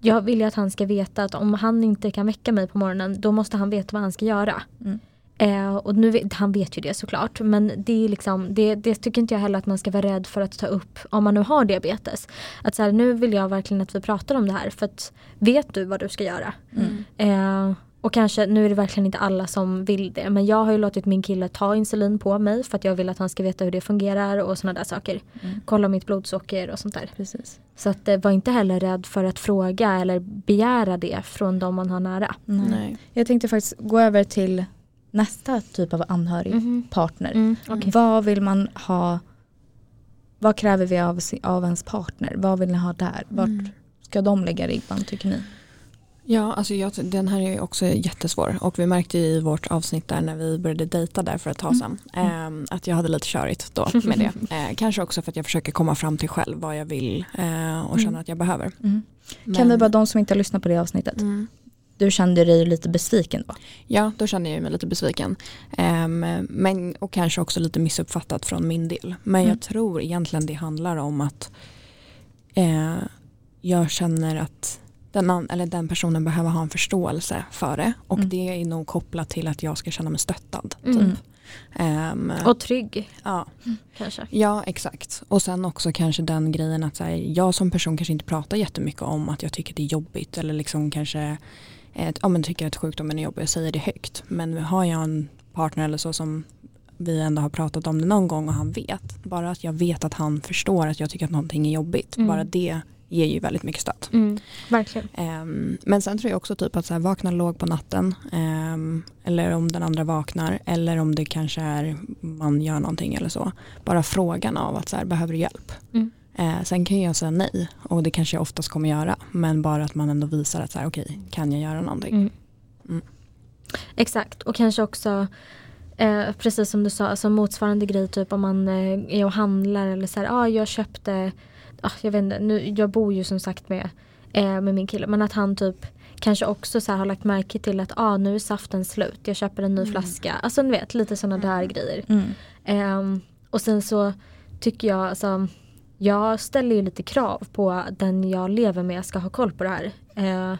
[SPEAKER 1] Jag vill ju att han ska veta att om han inte kan väcka mig på morgonen då måste han veta vad han ska göra.
[SPEAKER 3] Mm.
[SPEAKER 1] Eh, och nu, han vet ju det såklart men det, är liksom, det, det tycker inte jag heller att man ska vara rädd för att ta upp om man nu har diabetes. Att så här, nu vill jag verkligen att vi pratar om det här för att vet du vad du ska göra?
[SPEAKER 3] Mm.
[SPEAKER 1] Eh, och kanske, nu är det verkligen inte alla som vill det men jag har ju låtit min kille ta insulin på mig för att jag vill att han ska veta hur det fungerar och sådana där saker.
[SPEAKER 3] Mm.
[SPEAKER 1] Kolla mitt blodsocker och sånt där.
[SPEAKER 3] Precis.
[SPEAKER 1] Så att eh, var inte heller rädd för att fråga eller begära det från de man har nära.
[SPEAKER 3] Nej.
[SPEAKER 2] Nej.
[SPEAKER 3] Jag tänkte faktiskt gå över till nästa typ av anhörig
[SPEAKER 1] Mhm.
[SPEAKER 3] partner.
[SPEAKER 1] Mm, okej.
[SPEAKER 3] Vad vill man ha? Vad kräver vi av, av ens partner? Vad vill ni ha där? Vart
[SPEAKER 2] Mm.
[SPEAKER 3] ska de lägga ribban tycker ni?
[SPEAKER 2] Ja, alltså jag, den här är också jättesvår och vi märkte i vårt avsnitt där när vi började dejta där för ett tag sedan ehm, att jag hade lite körigt då med det. Eh, kanske också för att jag försöker komma fram till själv vad jag vill eh, och känner
[SPEAKER 3] Mm.
[SPEAKER 2] att jag behöver.
[SPEAKER 3] Kan
[SPEAKER 2] Men-
[SPEAKER 3] vi bara de som inte har lyssnat på det avsnittet?
[SPEAKER 2] Mm.
[SPEAKER 3] du kände dig lite besviken då?
[SPEAKER 2] Ja, då kände jag mig lite besviken. Um, men, och kanske också lite missuppfattat från min del. Men
[SPEAKER 3] Mm.
[SPEAKER 2] jag tror egentligen det handlar om att eh, jag känner att den, eller den personen behöver ha en förståelse för det. Och
[SPEAKER 3] Mm.
[SPEAKER 2] det är nog kopplat till att jag ska känna mig stöttad.
[SPEAKER 1] Mm.
[SPEAKER 2] Typ. Ehm,
[SPEAKER 1] Och trygg
[SPEAKER 2] ja.
[SPEAKER 1] kanske.
[SPEAKER 2] Ja exakt. Och sen också kanske den grejen att här, jag som person kanske inte pratar jättemycket om att jag tycker det är jobbigt eller liksom kanske eh, ja, men tycker att sjukdomen är jobbig och säger det högt. Men har jag en partner eller så som vi ändå har pratat om det någon gång och han vet. Bara att jag vet att han förstår att jag tycker att någonting är jobbigt.
[SPEAKER 1] Mm.
[SPEAKER 2] Bara det ger ju väldigt mycket stöd.
[SPEAKER 1] Mm, verkligen.
[SPEAKER 2] Ehm, men sen tror jag också typ att så här, vakna låg på natten ehm, eller om den andra vaknar eller om det kanske är man gör någonting eller så. Bara frågan av att så här, behöver du hjälp?
[SPEAKER 1] Mm.
[SPEAKER 2] Eh, sen kan jag säga nej och det kanske jag oftast kommer göra men bara att man ändå visar att så här, okej kan jag göra någonting?
[SPEAKER 1] Mm.
[SPEAKER 2] Mm.
[SPEAKER 1] Exakt och kanske också eh, precis som du sa, alltså motsvarande grej typ om man eh, är och handlar eller så här, ah, jag köpte, jag vet inte, nu, jag bor ju som sagt med, eh, med min kille men att han typ kanske också så har lagt märke till att ah, nu är saften slut, jag köper en ny
[SPEAKER 2] Mm.
[SPEAKER 1] flaska. Alltså ni vet lite sådana där grejer.
[SPEAKER 3] Mm.
[SPEAKER 1] Ehm, och sen så tycker jag, alltså, jag ställer ju lite krav på den jag lever med ska ha koll på det här. Eh,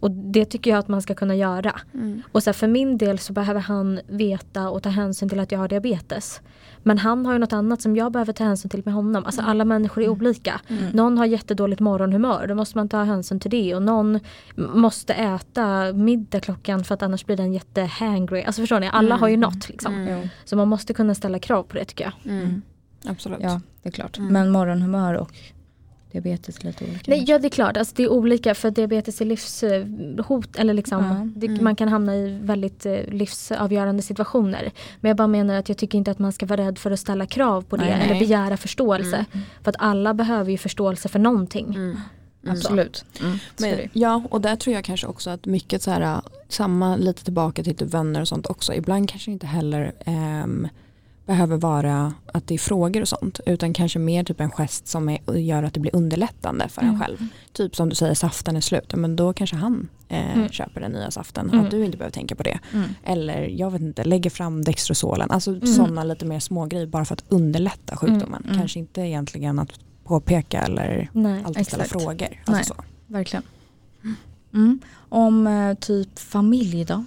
[SPEAKER 1] och det tycker jag att man ska kunna göra.
[SPEAKER 2] Mm.
[SPEAKER 1] Och så här, för min del så behöver han veta och ta hänsyn till att jag har diabetes. Men han har ju något annat som jag behöver ta hänsyn till med honom. Alltså alla människor är olika.
[SPEAKER 3] Mm.
[SPEAKER 1] Någon har jättedåligt morgonhumör, då måste man ta hänsyn till det. Och någon måste äta middag klockan för att annars blir den jättehangry. Alltså förstår ni, alla
[SPEAKER 2] Mm.
[SPEAKER 1] har ju något liksom.
[SPEAKER 2] Mm.
[SPEAKER 1] Så man måste kunna ställa krav på det tycker jag.
[SPEAKER 2] Mm. Absolut.
[SPEAKER 3] Ja, det är klart.
[SPEAKER 2] Mm.
[SPEAKER 3] Men morgonhumör och diabetes är lite olika.
[SPEAKER 1] Nej, ja det är klart, alltså, det är olika för diabetes är livshot eller liksom
[SPEAKER 3] Ja.
[SPEAKER 1] det,
[SPEAKER 2] Mm.
[SPEAKER 1] man kan hamna i väldigt eh, livsavgörande situationer. Men jag bara menar att jag tycker inte att man ska vara rädd för att ställa krav på det
[SPEAKER 3] Nej,
[SPEAKER 1] eller
[SPEAKER 2] nej.
[SPEAKER 1] begära förståelse. För att alla behöver ju förståelse för någonting.
[SPEAKER 2] Mm. Mm.
[SPEAKER 3] Absolut. Mm. är
[SPEAKER 2] Men, ja, och där tror jag kanske också att mycket så här, samma lite tillbaka till typ vänner och sånt också. Ibland kanske inte heller ehm, behöver vara att det är frågor och sånt. Utan kanske mer typ en gest som är, gör att det blir underlättande för en
[SPEAKER 1] Mm.
[SPEAKER 2] själv. Typ som du säger, saften är slut. Men då kanske han eh,
[SPEAKER 1] Mm.
[SPEAKER 2] köper den nya saften.
[SPEAKER 1] Mm.
[SPEAKER 2] Att du inte behöver tänka på det.
[SPEAKER 3] Mm.
[SPEAKER 2] Eller jag vet inte, lägger fram Dextrosolen. Alltså
[SPEAKER 1] Mm.
[SPEAKER 2] sådana lite mer små grejer bara för att underlätta sjukdomen.
[SPEAKER 3] Mm.
[SPEAKER 2] Kanske inte egentligen att påpeka eller
[SPEAKER 1] Nej.
[SPEAKER 2] alltid ställa
[SPEAKER 3] exakt.
[SPEAKER 2] frågor.
[SPEAKER 3] Nej.
[SPEAKER 2] Alltså så.
[SPEAKER 3] Verkligen. Mm. Om eh, typ familj då?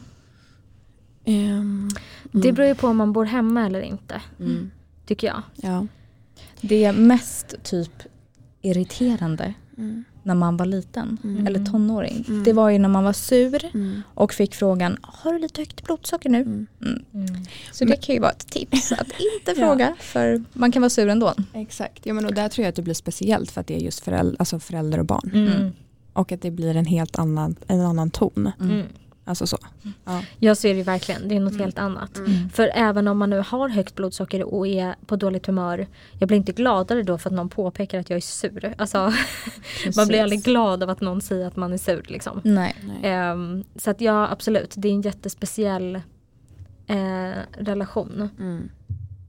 [SPEAKER 1] Det beror ju på om man bor hemma eller inte.
[SPEAKER 2] mm.
[SPEAKER 1] Tycker jag.
[SPEAKER 2] Ja.
[SPEAKER 3] Det mest typ irriterande
[SPEAKER 2] Mm.
[SPEAKER 3] när man var liten
[SPEAKER 2] Mm.
[SPEAKER 3] eller tonåring.
[SPEAKER 2] Mm.
[SPEAKER 3] Det var ju när man var sur
[SPEAKER 2] Mm.
[SPEAKER 3] och fick frågan Har du lite högt blodsocker nu?
[SPEAKER 2] Mm.
[SPEAKER 3] Så det kan ju vara ett tips att inte
[SPEAKER 2] Ja.
[SPEAKER 3] fråga för man kan vara sur ändå.
[SPEAKER 2] Exakt, ja, men och där tror jag att det blir speciellt för att det är just föräldrar, alltså förälder och barn.
[SPEAKER 1] Mm.
[SPEAKER 2] Och att det blir en helt annan, en annan ton.
[SPEAKER 1] Mm.
[SPEAKER 2] Alltså så. Ja.
[SPEAKER 1] Jag ser det verkligen, det är något
[SPEAKER 2] Mm.
[SPEAKER 1] helt annat.
[SPEAKER 3] Mm.
[SPEAKER 1] För även om man nu har högt blodsocker och är på dåligt humör, jag blir inte gladare då för att någon påpekar att jag är sur. Alltså, man blir aldrig glad av att någon säger att man är sur. Liksom.
[SPEAKER 3] Nej.
[SPEAKER 2] Nej.
[SPEAKER 1] Ehm, så att ja, absolut, det är en jättespeciell eh, relation.
[SPEAKER 2] Mm.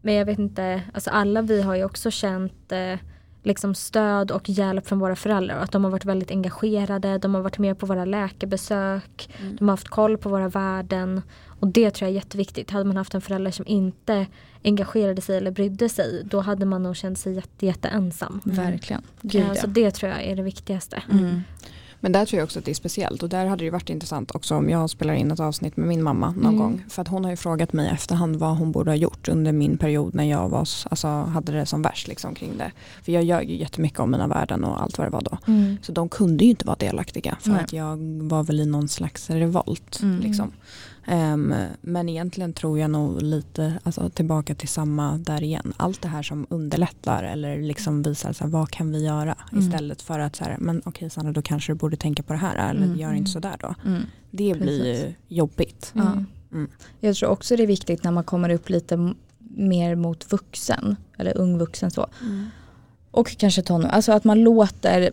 [SPEAKER 1] Men jag vet inte, alltså alla vi har ju också känt eh, liksom stöd och hjälp från våra föräldrar. Att de har varit väldigt engagerade, de har varit med på våra läkarbesök,
[SPEAKER 2] Mm.
[SPEAKER 1] de har haft koll på våra värden. Och det tror jag är jätteviktigt. Hade man haft en förälder som inte engagerade sig eller brydde sig, då hade man nog känt sig jätte, jätte ensam.
[SPEAKER 3] Verkligen. Gud,
[SPEAKER 1] Eh,
[SPEAKER 3] ja.
[SPEAKER 1] Så det tror jag är det viktigaste.
[SPEAKER 3] Mm.
[SPEAKER 2] Men där tror jag också att det är speciellt och där hade det varit intressant också om jag spelar in ett avsnitt med min mamma någon
[SPEAKER 1] Mm.
[SPEAKER 2] gång. För att hon har ju frågat mig efterhand vad hon borde ha gjort under min period när jag var, alltså, hade det som värst liksom, kring det. För jag gör ju jättemycket om mina värden och allt vad det var då.
[SPEAKER 1] Mm.
[SPEAKER 2] Så de kunde ju inte vara delaktiga för
[SPEAKER 3] Nej.
[SPEAKER 2] att jag var väl i någon slags revolt.
[SPEAKER 3] Mm.
[SPEAKER 2] Liksom. Ehm, men egentligen tror jag nog lite alltså, tillbaka till samma där igen. Allt det här som underlättar eller liksom visar så här, vad kan vi göra
[SPEAKER 3] Mm.
[SPEAKER 2] istället för att så här, men okej Sandra då kanske du borde tänka på det här eller
[SPEAKER 3] Mm.
[SPEAKER 2] gör inte så där då.
[SPEAKER 3] Mm.
[SPEAKER 2] Det blir
[SPEAKER 3] Precis.
[SPEAKER 2] ju jobbigt.
[SPEAKER 1] Mm.
[SPEAKER 3] Jag tror också det är viktigt när man kommer upp lite mer mot vuxen eller ung vuxen så. Och kanske tonår, alltså att man låter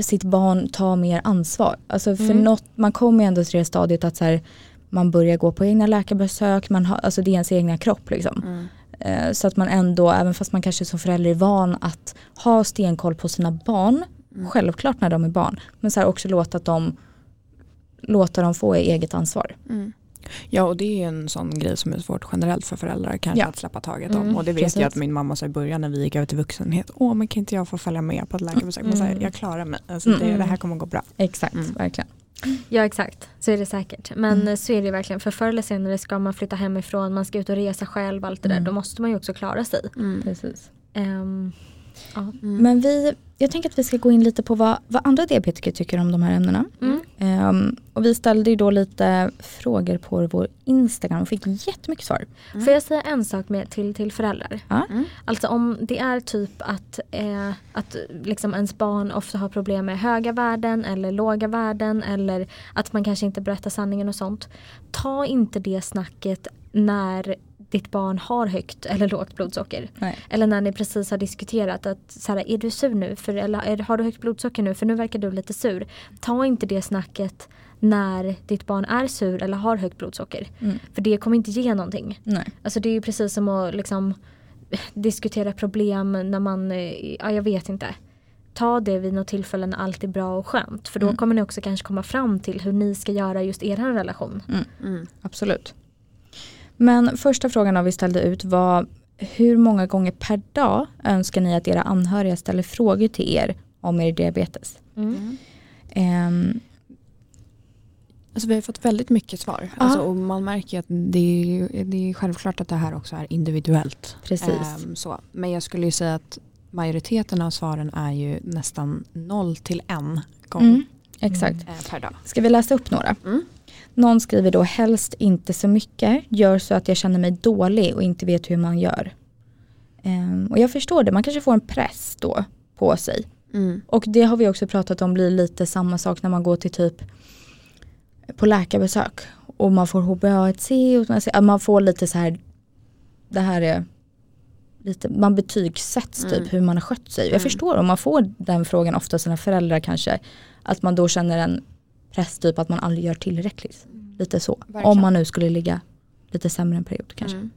[SPEAKER 3] sitt barn ta mer ansvar. Alltså för
[SPEAKER 1] Mm.
[SPEAKER 3] något, man kommer ju ändå till det stadiet att så här, man börjar gå på egna läkarbesök, man har, alltså det är ens egna kropp liksom.
[SPEAKER 2] Mm.
[SPEAKER 3] Eh, Så att man ändå, även fast man kanske som förälder är van att ha stenkoll på sina barn,
[SPEAKER 2] Mm.
[SPEAKER 3] självklart när de är barn, men så här också låta att de låta dem få eget ansvar.
[SPEAKER 2] Mm. Ja och det är ju en sån grej som är svårt generellt för föräldrar kanske
[SPEAKER 3] Ja.
[SPEAKER 2] att släppa taget
[SPEAKER 1] Mm,
[SPEAKER 2] om. Och det vet
[SPEAKER 3] precis.
[SPEAKER 2] jag att min mamma sa i början när vi gick över till vuxenhet. Åh men kan inte jag få följa med på ett läkarbesök?
[SPEAKER 1] Mm.
[SPEAKER 2] jag klarar mig. Alltså, det,
[SPEAKER 1] Mm.
[SPEAKER 2] det här kommer gå bra.
[SPEAKER 3] Exakt,
[SPEAKER 2] Mm.
[SPEAKER 3] verkligen.
[SPEAKER 1] Ja exakt, så är det säkert. Men
[SPEAKER 3] Mm.
[SPEAKER 1] så är det verkligen. För förr eller senare ska man flytta hemifrån, man ska ut och resa själv, allt det där.
[SPEAKER 3] Mm.
[SPEAKER 1] Då måste man ju också klara sig.
[SPEAKER 3] Precis.
[SPEAKER 1] Ehm, ja.
[SPEAKER 2] Mm.
[SPEAKER 3] Men vi, jag tänker att vi ska gå in lite på vad, vad andra diabetiker tycker om de här ämnena.
[SPEAKER 1] Mm.
[SPEAKER 3] Ehm, och vi ställde ju då lite frågor på vår Instagram och fick jättemycket svar.
[SPEAKER 2] Mm.
[SPEAKER 1] Får jag säga en sak med, till, till föräldrar?
[SPEAKER 2] Mm.
[SPEAKER 1] Alltså om det är typ att, eh, att liksom ens barn ofta har problem med höga värden eller låga värden eller att man kanske inte berättar sanningen och sånt. Ta inte det snacket när ditt barn har högt eller lågt blodsocker.
[SPEAKER 3] Nej.
[SPEAKER 1] Eller när ni precis har diskuterat att så här, är du sur nu? För, eller är, har du högt blodsocker nu? För nu verkar du lite sur. Ta inte det snacket när ditt barn är sur eller har högt blodsocker.
[SPEAKER 3] Mm.
[SPEAKER 1] För det kommer inte ge någonting.
[SPEAKER 3] Nej.
[SPEAKER 1] Alltså det är ju precis som att liksom diskutera problem när man, eh, ja jag vet inte. Ta det vid något tillfälle när allt är bra och skönt. För då
[SPEAKER 3] Mm.
[SPEAKER 1] kommer ni också kanske komma fram till hur ni ska göra just er relation.
[SPEAKER 2] Mm.
[SPEAKER 3] Absolut. Men första frågan vi ställde ut var hur många gånger per dag önskar ni att era anhöriga ställer frågor till er om er diabetes?
[SPEAKER 2] Mm.
[SPEAKER 3] Ehm,
[SPEAKER 2] Alltså vi har fått väldigt mycket svar. Alltså, och man märker att det är, det är självklart att det här också är individuellt.
[SPEAKER 3] precis.
[SPEAKER 2] Ehm, så. Men jag skulle ju säga att majoriteten av svaren är ju nästan noll till en gång
[SPEAKER 3] Mm, exakt.
[SPEAKER 2] eh, per dag.
[SPEAKER 3] Ska vi läsa upp några?
[SPEAKER 2] Mm.
[SPEAKER 3] Någon skriver då helst inte så mycket, gör så att jag känner mig dålig och inte vet hur man gör. Ehm, och jag förstår det, man kanske får en press då på sig.
[SPEAKER 2] Mm.
[SPEAKER 3] Och det har vi också pratat om blir lite samma sak när man går till typ på läkarbesök och man får HbA1c och man, får lite så här det här är lite, man betygsätts typ
[SPEAKER 2] Mm.
[SPEAKER 3] hur man har skött sig. Jag
[SPEAKER 2] Mm.
[SPEAKER 3] förstår om man får den frågan ofta sina föräldrar kanske att man då känner en press typ att man aldrig gör tillräckligt. Lite så.
[SPEAKER 2] Verkligen.
[SPEAKER 3] Om man nu skulle ligga lite sämre en period kanske.
[SPEAKER 2] Mm.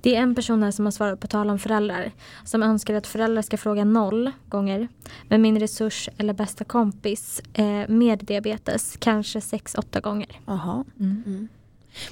[SPEAKER 1] Det är en person här som har svarat på tal om föräldrar. Som önskar att föräldrar ska fråga noll gånger. Men min resurs eller bästa kompis eh, med diabetes kanske sex, åtta gånger.
[SPEAKER 2] Aha.
[SPEAKER 3] Mm.
[SPEAKER 2] Mm.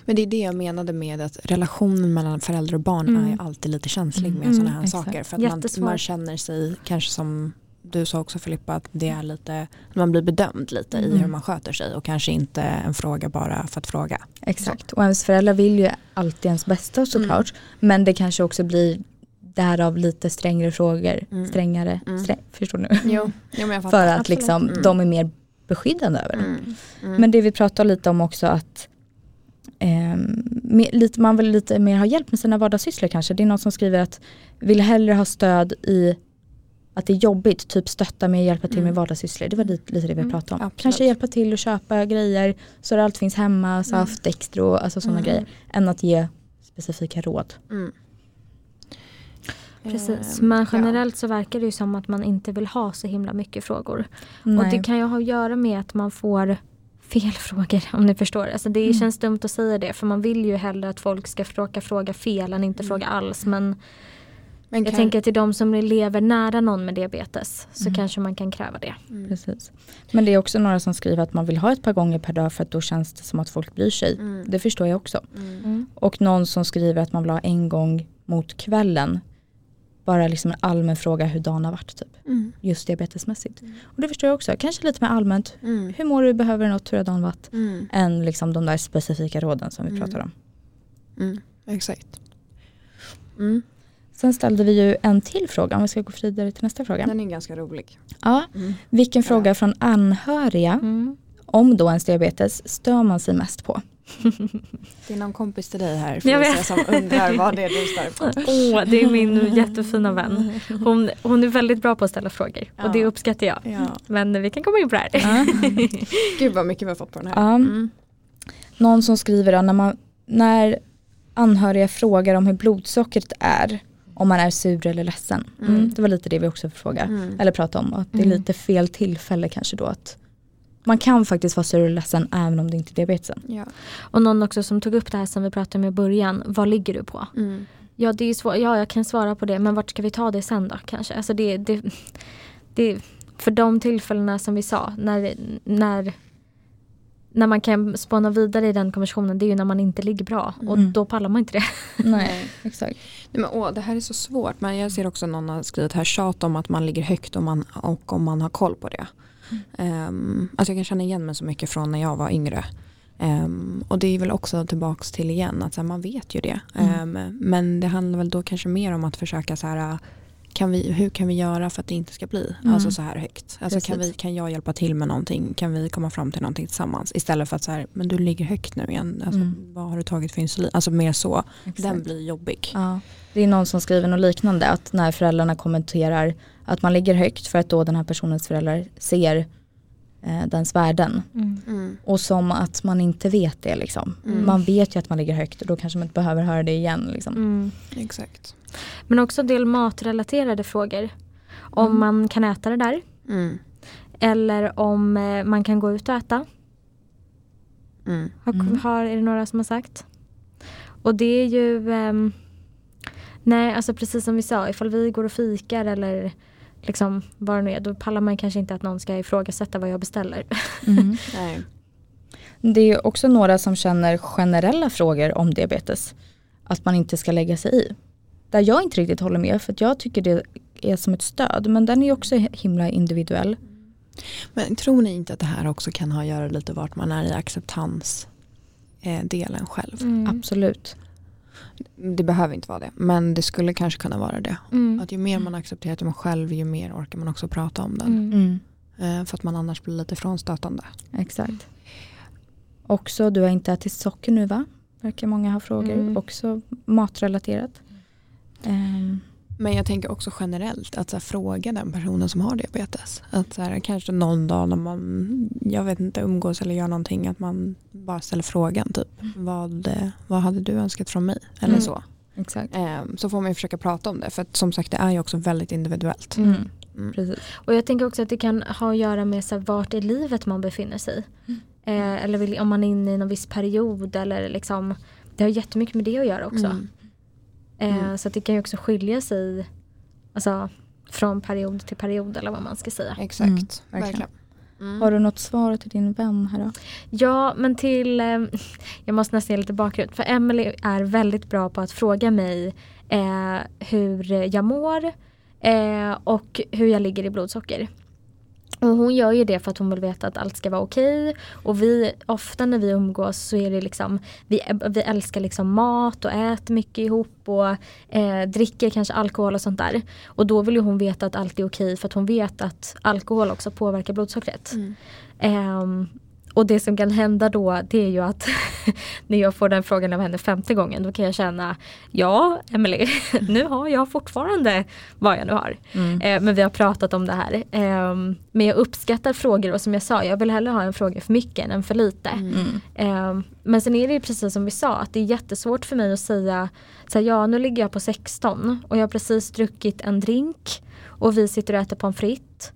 [SPEAKER 2] Men det är det jag menade med att relationen mellan förälder och barn
[SPEAKER 1] Mm.
[SPEAKER 2] är alltid lite känslig med
[SPEAKER 1] Mm,
[SPEAKER 2] sådana här
[SPEAKER 3] exakt.
[SPEAKER 2] saker. För att man, man känner sig kanske som du sa också Filippa att det är lite, man blir bedömd lite i
[SPEAKER 3] Mm.
[SPEAKER 2] hur man sköter sig och kanske inte en fråga bara för att fråga.
[SPEAKER 3] Exakt, och ens föräldrar vill ju alltid ens bästa såklart. Men det kanske också blir därav lite strängare frågor.
[SPEAKER 2] Mm.
[SPEAKER 3] Strängare,
[SPEAKER 2] Mm.
[SPEAKER 3] sträng, förstår du?
[SPEAKER 2] Jo, jo men.
[SPEAKER 3] För att
[SPEAKER 1] Absolut.
[SPEAKER 3] liksom,
[SPEAKER 2] Mm.
[SPEAKER 3] de är mer beskyddande över det.
[SPEAKER 2] Mm. Mm.
[SPEAKER 3] Men det vi pratar lite om också att mer, lite, man vill lite mer ha hjälp med sina vardagssysslor kanske. Det är någon som skriver att vill hellre ha stöd i att det är jobbigt, typ stötta med att hjälpa till
[SPEAKER 2] Mm.
[SPEAKER 3] med vardagssysslor. Det var lite, lite det vi
[SPEAKER 1] Mm,
[SPEAKER 3] pratade om.
[SPEAKER 2] absolut.
[SPEAKER 3] Kanske hjälpa till att köpa grejer så att allt finns hemma, saft, extra, alltså sådana
[SPEAKER 2] Mm.
[SPEAKER 3] grejer. Än att ge specifika råd.
[SPEAKER 2] Mm.
[SPEAKER 1] Precis,
[SPEAKER 2] Ehm,
[SPEAKER 1] men generellt så verkar det ju som att man inte vill ha så himla mycket frågor. Och
[SPEAKER 3] Nej.
[SPEAKER 1] det kan ju ha att göra med att man får fel frågor om ni förstår. Alltså det
[SPEAKER 3] Mm.
[SPEAKER 1] känns dumt att säga det för man vill ju hellre att folk ska försöka fråga fel än inte
[SPEAKER 2] Mm.
[SPEAKER 1] fråga alls. Men
[SPEAKER 2] Men
[SPEAKER 1] jag
[SPEAKER 2] kan-
[SPEAKER 1] tänker till de som lever nära någon med diabetes så
[SPEAKER 3] Mm.
[SPEAKER 1] kanske man kan kräva det.
[SPEAKER 2] Mm.
[SPEAKER 3] Precis. Men det är också några som skriver att man vill ha ett par gånger per dag för att då känns det som att folk bryr sig.
[SPEAKER 2] Mm.
[SPEAKER 3] Det förstår jag också.
[SPEAKER 2] Mm.
[SPEAKER 3] Och någon som skriver att man vill ha en gång mot kvällen. Bara liksom en allmän fråga hur dagen har varit typ.
[SPEAKER 2] Mm.
[SPEAKER 3] Just diabetesmässigt. Och det förstår jag också. Kanske lite mer allmänt.
[SPEAKER 2] Mm.
[SPEAKER 3] Hur mår du? Behöver du något? Hur har dagen varit?
[SPEAKER 2] Mm.
[SPEAKER 3] Än liksom de där specifika råden som vi
[SPEAKER 2] Mm.
[SPEAKER 3] pratar om.
[SPEAKER 2] Mm. Exakt.
[SPEAKER 3] Sen ställde vi ju en till fråga om vi ska gå vidare till nästa fråga.
[SPEAKER 2] Den är ganska rolig.
[SPEAKER 3] Ja,
[SPEAKER 2] Mm.
[SPEAKER 3] vilken fråga från anhöriga
[SPEAKER 1] Mm.
[SPEAKER 3] om då ens diabetes stör man sig mest på?
[SPEAKER 2] Det är någon kompis till dig här
[SPEAKER 1] Jag vet.
[SPEAKER 2] som undrar vad det är du stör på.
[SPEAKER 1] Åh, det är min jättefina vän. Hon, hon är väldigt bra på att ställa frågor och det
[SPEAKER 2] Ja.
[SPEAKER 1] uppskattar jag.
[SPEAKER 2] Ja.
[SPEAKER 1] Men vi kan komma in på det här.
[SPEAKER 3] Ja.
[SPEAKER 2] Gud vad mycket vi har fått på den här.
[SPEAKER 3] Ja.
[SPEAKER 2] Mm.
[SPEAKER 3] Någon som skriver då när, man, när anhöriga frågar om hur blodsockret är, om man är sur eller ledsen. Mm.
[SPEAKER 2] Mm.
[SPEAKER 3] det var lite det vi också frågade,
[SPEAKER 2] Mm.
[SPEAKER 3] eller pratade om. Att det är
[SPEAKER 1] Mm.
[SPEAKER 3] lite fel tillfälle kanske då. att Man kan faktiskt vara sur eller ledsen även om det inte är diabetesen.
[SPEAKER 2] Ja.
[SPEAKER 1] Och någon också som tog upp det här som vi pratade med i början. Vad ligger du på?
[SPEAKER 2] Mm.
[SPEAKER 1] Ja, det är svårt. ja, jag kan svara på det. Men vart ska vi ta det sen då kanske? Alltså det, det, det, för de tillfällena som vi sa, när, när, när man kan spåna vidare i den konversationen det är ju när man inte ligger bra och
[SPEAKER 3] Mm.
[SPEAKER 1] då pallar man inte det.
[SPEAKER 3] Nej, exakt.
[SPEAKER 2] Nej, men, åh, det här är så svårt men jag ser också någon har skrivit här tjat om att man ligger högt och, man, och om man har koll på det. Ehm, alltså jag kan känna igen mig så mycket från när jag var yngre. Ehm, och det är väl också tillbaks till igen att så här, man vet ju det.
[SPEAKER 3] Mm.
[SPEAKER 2] Ehm, men det handlar väl då kanske mer om att försöka så här kan vi, hur kan vi göra för att det inte ska bli
[SPEAKER 3] Mm.
[SPEAKER 2] alltså så här högt? Alltså kan, vi, kan jag hjälpa till med någonting? Kan vi komma fram till någonting tillsammans? Istället för att så här, men du ligger högt nu igen. Alltså,
[SPEAKER 3] Mm.
[SPEAKER 2] Vad har du tagit för insulin? Alltså mer så.
[SPEAKER 3] exakt.
[SPEAKER 2] Den blir jobbig.
[SPEAKER 3] Ja. Det är någon som skriver något liknande att när föräldrarna kommenterar att man ligger högt för att då den här personens föräldrar ser eh, dens värden.
[SPEAKER 2] Mm.
[SPEAKER 3] Och som att man inte vet det liksom.
[SPEAKER 2] Mm.
[SPEAKER 3] Man vet ju att man ligger högt och då kanske man inte behöver höra det igen. Liksom.
[SPEAKER 1] Mm.
[SPEAKER 2] Exakt.
[SPEAKER 1] Men också en del matrelaterade frågor. Om
[SPEAKER 3] Mm.
[SPEAKER 1] man kan äta det där.
[SPEAKER 2] Mm.
[SPEAKER 1] Eller om eh, man kan gå ut och äta.
[SPEAKER 2] Mm.
[SPEAKER 1] Har,
[SPEAKER 3] Mm.
[SPEAKER 1] har, är det några som har sagt. Och det är ju ehm, Nej alltså precis som vi sa ifall vi går och fikar eller liksom vad det nu är då pallar man kanske inte att någon ska ifrågasätta vad jag beställer.
[SPEAKER 3] Mm.
[SPEAKER 2] Nej.
[SPEAKER 3] Det är också några som känner generella frågor om diabetes. Att man inte ska lägga sig i. Där jag inte riktigt håller med för att jag tycker det är som ett stöd. Men den är också himla individuell.
[SPEAKER 2] Men tror ni inte att det här också kan ha att göra lite vart man är i acceptans eh, delen själv?
[SPEAKER 1] Mm.
[SPEAKER 3] Absolut.
[SPEAKER 2] Det behöver inte vara det, men det skulle kanske kunna vara det.
[SPEAKER 1] Mm.
[SPEAKER 2] Att ju mer man accepterar sig själv, ju mer orkar man också prata om den.
[SPEAKER 1] Mm.
[SPEAKER 3] Mm.
[SPEAKER 2] Eh, för att man annars blir lite frånstötande.
[SPEAKER 3] Exakt. Också, du har inte ätit socker nu va? Verkar många ha frågor.
[SPEAKER 1] Mm.
[SPEAKER 3] Också matrelaterat. Ehm,
[SPEAKER 2] Men jag tänker också generellt att så här, fråga den personen som har diabetes. Att så här, kanske någon dag när man, jag vet inte, umgås eller gör någonting att man bara ställer frågan typ. Vad, eh, vad hade du önskat från mig? Eller
[SPEAKER 1] Mm.
[SPEAKER 2] så.
[SPEAKER 3] exakt.
[SPEAKER 2] Eh, så får man ju försöka prata om det. För att, som sagt det är ju också väldigt individuellt.
[SPEAKER 1] Mm.
[SPEAKER 2] Mm.
[SPEAKER 3] Precis.
[SPEAKER 1] Och jag tänker också att det kan ha att göra med så här, vart i livet man befinner sig. Eh, eller vill, om man är inne i någon viss period eller liksom Det har jättemycket med det att göra också.
[SPEAKER 2] Mm.
[SPEAKER 1] Eh,
[SPEAKER 2] Mm.
[SPEAKER 1] Så att det kan ju också skilja sig alltså, från period till period eller vad man ska säga.
[SPEAKER 2] Exakt,
[SPEAKER 3] Mm, verkligen.
[SPEAKER 2] verkligen. Mm.
[SPEAKER 3] Har du något svar till din vän här då?
[SPEAKER 1] Ja men till, eh, jag måste nästan ge lite bakgrund. För Emily är väldigt bra på att fråga mig eh, hur jag mår eh, och hur jag ligger i blodsocker. Och hon gör ju det för att hon vill veta att allt ska vara okej. Och vi, ofta när vi umgås så är det liksom, vi, vi älskar liksom mat och äter mycket ihop och eh, dricker kanske alkohol och sånt där. Och då vill ju hon veta att allt är okej för att hon vet att alkohol också påverkar blodsockret.
[SPEAKER 2] Mm.
[SPEAKER 1] Ehm, och det som kan hända då det är ju att när jag får den frågan av henne femte gången då kan jag känna Ja Emily, nu har jag fortfarande vad jag nu har.
[SPEAKER 3] Mm.
[SPEAKER 1] Eh, men vi har pratat om det här. Ehm, men jag uppskattar frågor och som jag sa jag vill hellre ha en fråga för mycket än för lite.
[SPEAKER 3] Mm.
[SPEAKER 1] Ehm, men sen är det ju precis som vi sa att det är jättesvårt för mig att säga så här, ja nu ligger jag på 16 och jag har precis druckit en drink och vi sitter och äter pommes frites.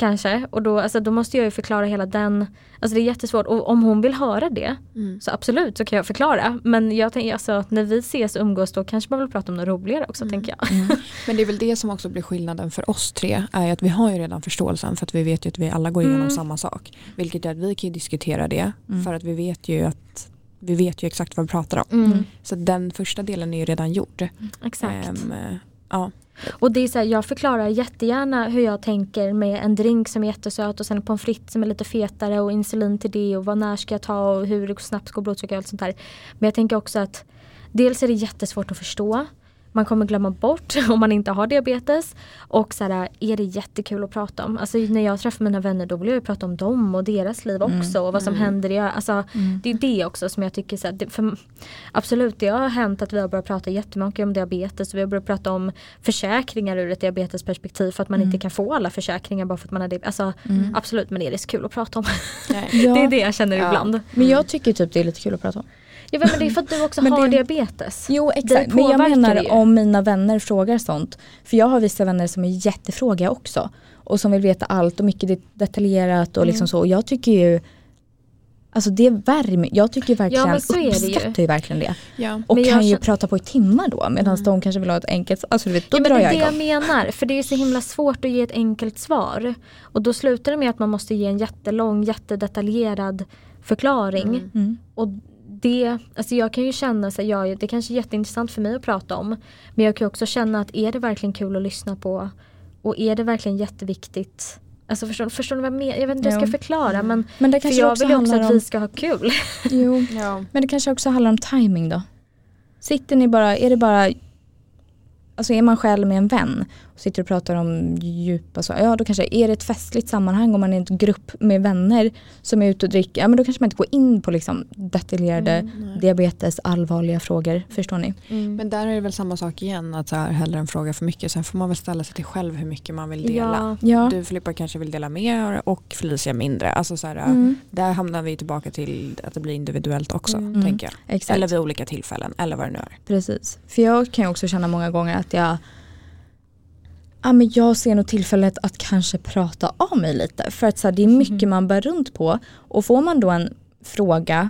[SPEAKER 1] Kanske och då, alltså, då måste jag ju förklara hela den, alltså det är jättesvårt och om hon vill höra det
[SPEAKER 2] Mm.
[SPEAKER 1] så absolut så kan jag förklara. Men jag tänker alltså när vi ses och umgås då kanske man vill prata om något roligare också
[SPEAKER 2] Mm.
[SPEAKER 1] tänker jag.
[SPEAKER 3] Mm.
[SPEAKER 2] Men det är väl det som också blir skillnaden för oss tre. är att Vi har ju redan förståelsen för att vi vet ju att vi alla går igenom
[SPEAKER 1] Mm.
[SPEAKER 2] samma sak. Vilket är att vi kan ju diskutera det
[SPEAKER 3] Mm.
[SPEAKER 2] för att vi vet ju att vi vet ju exakt vad vi pratar om.
[SPEAKER 1] Mm.
[SPEAKER 2] Så den första delen är ju redan gjord.
[SPEAKER 1] Exakt.
[SPEAKER 2] Eh, ja.
[SPEAKER 1] Och det är så här, jag förklarar jättegärna hur jag tänker med en drink som är jättesöt och sen en pommes frites som är lite fetare och insulin till det och vad när ska jag ta och hur snabbt går blodtrycket och allt sånt där. Men jag tänker också att dels är det jättesvårt att förstå. Man kommer glömma bort om man inte har diabetes. Och så här, är det jättekul att prata om. Alltså när jag träffar mina vänner då vill jag ju prata om dem och deras liv
[SPEAKER 3] Mm.
[SPEAKER 1] också. Och vad som
[SPEAKER 2] Mm.
[SPEAKER 1] händer. i- Alltså,
[SPEAKER 3] Mm.
[SPEAKER 1] det är det också som jag tycker så här, det, för, Absolut, det har hänt att vi har börjat prata jättemycket om diabetes. Vi har börjat prata om försäkringar ur ett diabetesperspektiv för att man
[SPEAKER 3] Mm.
[SPEAKER 1] inte kan få alla försäkringar bara för att man har diabetes. Alltså,
[SPEAKER 3] Mm.
[SPEAKER 1] Absolut, men är det så kul att prata om?
[SPEAKER 3] Ja,
[SPEAKER 1] Det är det jag känner
[SPEAKER 2] Ja.
[SPEAKER 1] ibland.
[SPEAKER 3] Men jag tycker typ det är lite kul att prata om.
[SPEAKER 1] Ja, men det är för att du också har
[SPEAKER 3] det-
[SPEAKER 1] diabetes.
[SPEAKER 3] Jo exakt, men jag menar
[SPEAKER 1] ju.
[SPEAKER 3] om mina vänner frågar sånt. För jag har vissa vänner som är jättefrågiga också. Och som vill veta allt och mycket det- detaljerat och
[SPEAKER 1] Mm.
[SPEAKER 3] liksom så. Och jag tycker ju Alltså det värmer, jag tycker verkligen,
[SPEAKER 1] Ja, så är det ju.
[SPEAKER 3] uppskattar ju verkligen det.
[SPEAKER 2] Ja.
[SPEAKER 3] Och
[SPEAKER 1] Men jag
[SPEAKER 3] kan ju
[SPEAKER 1] känner-
[SPEAKER 3] prata på i timmar då medan
[SPEAKER 2] Mm.
[SPEAKER 3] de kanske vill ha ett enkelt, alltså du vet, då
[SPEAKER 1] Ja,
[SPEAKER 3] drar
[SPEAKER 1] det är
[SPEAKER 3] jag
[SPEAKER 1] det
[SPEAKER 3] igång.
[SPEAKER 1] jag menar. För det är så himla svårt att ge ett enkelt svar. Och då slutar det med att man måste ge en jättelång, jättedetaljerad förklaring.
[SPEAKER 2] Mm.
[SPEAKER 3] Mm.
[SPEAKER 1] Och det, alltså jag kan ju känna, så här, ja, det kanske är jätteintressant för mig att prata om. Men jag kan också känna att är det verkligen kul att lyssna på? Och är det verkligen jätteviktigt? Alltså förstår, förstår ni vad jag menar? Jag vet inte hur jag ska förklara men
[SPEAKER 3] Men det
[SPEAKER 1] för
[SPEAKER 3] kanske
[SPEAKER 1] jag
[SPEAKER 3] också
[SPEAKER 1] vill ju också att
[SPEAKER 3] om,
[SPEAKER 1] vi ska ha kul.
[SPEAKER 3] jo,
[SPEAKER 2] Ja.
[SPEAKER 3] men det kanske också handlar om timing då. Sitter ni bara, är det bara, alltså är man själv med en vän sitter och pratar om djupa så, ja då kanske är det ett festligt sammanhang om man är en grupp med vänner som är ute och dricker, ja men då kanske man inte går in på liksom detaljerade
[SPEAKER 2] Mm,
[SPEAKER 3] diabetes, allvarliga frågor, förstår ni?
[SPEAKER 2] Men där är det väl samma sak igen, att så här, hellre en fråga för mycket. Sen får man väl ställa sig till själv hur mycket man vill dela.
[SPEAKER 1] Ja,
[SPEAKER 3] Ja.
[SPEAKER 2] Du Filippa kanske vill dela mer och Felicia mindre. Alltså så här,
[SPEAKER 3] Mm.
[SPEAKER 2] Där hamnar vi tillbaka till att det blir individuellt också.
[SPEAKER 1] Mm.
[SPEAKER 2] tänker jag.
[SPEAKER 3] Exakt.
[SPEAKER 2] Eller vid olika tillfällen eller vad det nu är.
[SPEAKER 3] Precis. För jag kan ju också känna många gånger att jag Ja, men jag ser nog tillfället att kanske prata av mig lite. För att så här, det är mycket man bär runt på. Och får man då en fråga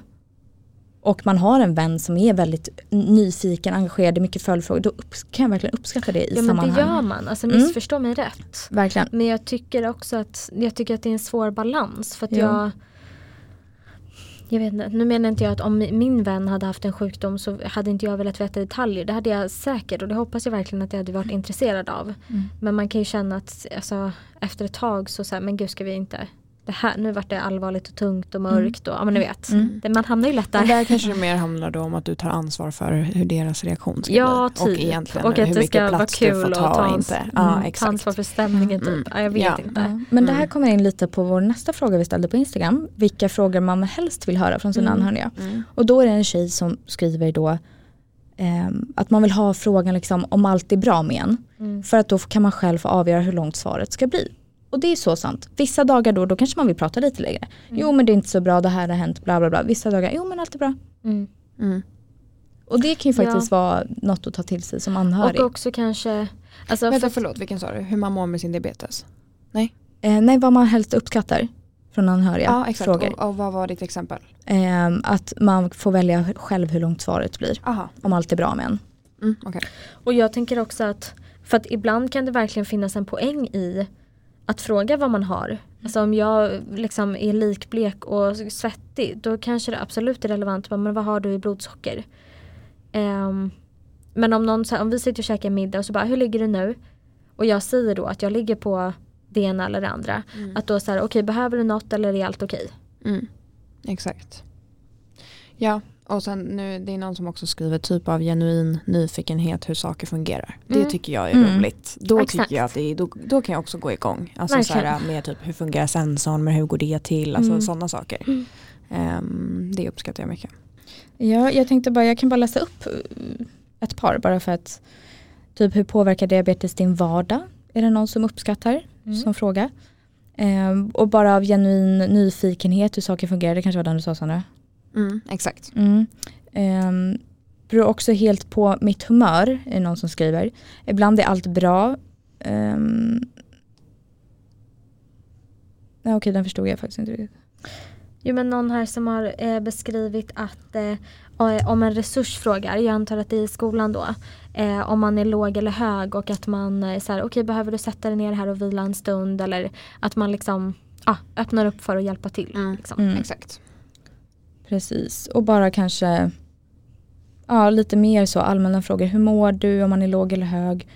[SPEAKER 3] och man har en vän som är väldigt nyfiken, engagerad i mycket följdfrågor. Då kan jag verkligen uppskatta det i
[SPEAKER 1] ja men det
[SPEAKER 3] sammanhang.
[SPEAKER 1] gör man, alltså
[SPEAKER 3] Mm.
[SPEAKER 1] missförstå mig rätt.
[SPEAKER 3] Verkligen.
[SPEAKER 1] Men jag tycker också att, jag tycker att det är en svår balans. För att
[SPEAKER 3] Ja.
[SPEAKER 1] jag jag vet inte, nu menar inte jag att om min vän hade haft en sjukdom så hade inte jag velat veta detaljer. Det hade jag säkert och det hoppas jag verkligen att jag hade varit intresserad av.
[SPEAKER 3] Mm.
[SPEAKER 1] Men man kan ju känna att alltså, efter ett tag så säger men gud ska vi inte det här, nu vart det allvarligt och tungt och mörkt och ja men ni vet.
[SPEAKER 3] Mm.
[SPEAKER 1] Det, man hamnar ju lätt
[SPEAKER 2] Men
[SPEAKER 1] där.
[SPEAKER 2] där kanske det mer handlar då om att du tar ansvar för hur deras reaktion ska
[SPEAKER 1] Ja,
[SPEAKER 2] bli. Och
[SPEAKER 1] typ.
[SPEAKER 2] egentligen
[SPEAKER 1] Och att
[SPEAKER 2] hur
[SPEAKER 1] det
[SPEAKER 2] mycket
[SPEAKER 1] ska vara
[SPEAKER 2] plats du får
[SPEAKER 1] och
[SPEAKER 2] ta
[SPEAKER 1] ta
[SPEAKER 2] och
[SPEAKER 1] ans-
[SPEAKER 2] inte.
[SPEAKER 1] mm,
[SPEAKER 2] Ja,
[SPEAKER 1] ta
[SPEAKER 2] exakt.
[SPEAKER 1] ansvar för stämningen
[SPEAKER 2] Mm.
[SPEAKER 1] typ. Ja, jag vet
[SPEAKER 2] Ja.
[SPEAKER 1] inte.
[SPEAKER 3] Men det här
[SPEAKER 2] Mm.
[SPEAKER 3] kommer in lite på vår nästa fråga vi ställde på Instagram. Vilka frågor man helst vill höra från sina
[SPEAKER 1] Mm.
[SPEAKER 3] anhöriga.
[SPEAKER 2] Mm.
[SPEAKER 3] Och då är det en tjej som skriver då ehm, att man vill ha frågan liksom om allt är bra med en.
[SPEAKER 1] Mm.
[SPEAKER 3] För att då kan man själv få avgöra hur långt svaret ska bli. Och det är så sant. Vissa dagar då, då kanske man vill prata lite längre.
[SPEAKER 1] Mm.
[SPEAKER 3] Jo men det är inte så bra, det här har hänt, bla bla bla. Vissa dagar, jo men allt är bra.
[SPEAKER 1] Mm.
[SPEAKER 2] Mm.
[SPEAKER 3] Och det kan ju faktiskt vara något att ta till sig som anhörig.
[SPEAKER 1] Och också kanske alltså,
[SPEAKER 2] Vänta
[SPEAKER 1] för,
[SPEAKER 2] förlåt, vilken sa du? Hur man mår med sin diabetes?
[SPEAKER 3] eh, nej, vad man helst uppskattar från anhöriga
[SPEAKER 2] Ja, exakt.
[SPEAKER 3] frågor.
[SPEAKER 2] Och, och vad var ditt exempel?
[SPEAKER 3] Ehm, att man får välja själv hur långt svaret blir.
[SPEAKER 2] Aha.
[SPEAKER 3] Om allt är bra med en.
[SPEAKER 2] Mm, okej.
[SPEAKER 1] Och jag tänker också att för att ibland kan det verkligen finnas en poäng i att fråga vad man har. Alltså om jag liksom är likblek och svettig då kanske det absolut är relevant. Men vad har du i blodsocker? Ehm, men om någon om vi sitter och käkar middag och så bara hur ligger du nu? Och jag säger då att jag ligger på det ena eller det andra.
[SPEAKER 2] Mm.
[SPEAKER 1] Att då så här, okej behöver du något eller är allt okej?
[SPEAKER 2] Mm. Exakt. Ja, och sen nu det är någon som också skriver typ av genuin nyfikenhet hur saker fungerar. Det
[SPEAKER 1] Mm.
[SPEAKER 2] tycker jag är
[SPEAKER 3] Mm.
[SPEAKER 2] roligt. Då
[SPEAKER 1] Exakt.
[SPEAKER 2] tycker jag att det är, då, då kan jag också gå igång. Alltså
[SPEAKER 1] Verkligen.
[SPEAKER 2] såhär, med typ hur fungerar sensorn, men hur går det till? Alltså
[SPEAKER 1] Mm.
[SPEAKER 2] sådana saker. Ehm, det uppskattar jag mycket.
[SPEAKER 3] Ja, jag tänkte bara, jag kan bara läsa upp eh, ett par bara för att typ hur påverkar diabetes din vardag? Är det någon som uppskattar
[SPEAKER 1] Mm.
[SPEAKER 3] som fråga? Ehm, och bara av genuin nyfikenhet hur saker fungerar, det kanske var den du sa Sandra?
[SPEAKER 2] Mm, exakt.
[SPEAKER 3] Mm. Um, beror också helt på mitt humör, är någon som skriver. Ibland är allt bra. Um, nej, okej, den förstod jag faktiskt inte riktigt.
[SPEAKER 1] Jo men någon här som har eh, beskrivit att eh, eh, om en resurs frågar, jag antar att det är i skolan då, eh, om man är låg eller hög och att man eh, så här, okej behöver du sätta dig ner här och vila en stund eller att man liksom ah, öppnar upp för att hjälpa till.
[SPEAKER 2] Mm.
[SPEAKER 1] Liksom.
[SPEAKER 3] Mm.
[SPEAKER 2] Exakt.
[SPEAKER 3] Precis, och bara kanske ja, lite mer så allmänna frågor. Hur mår du om man är låg eller hög?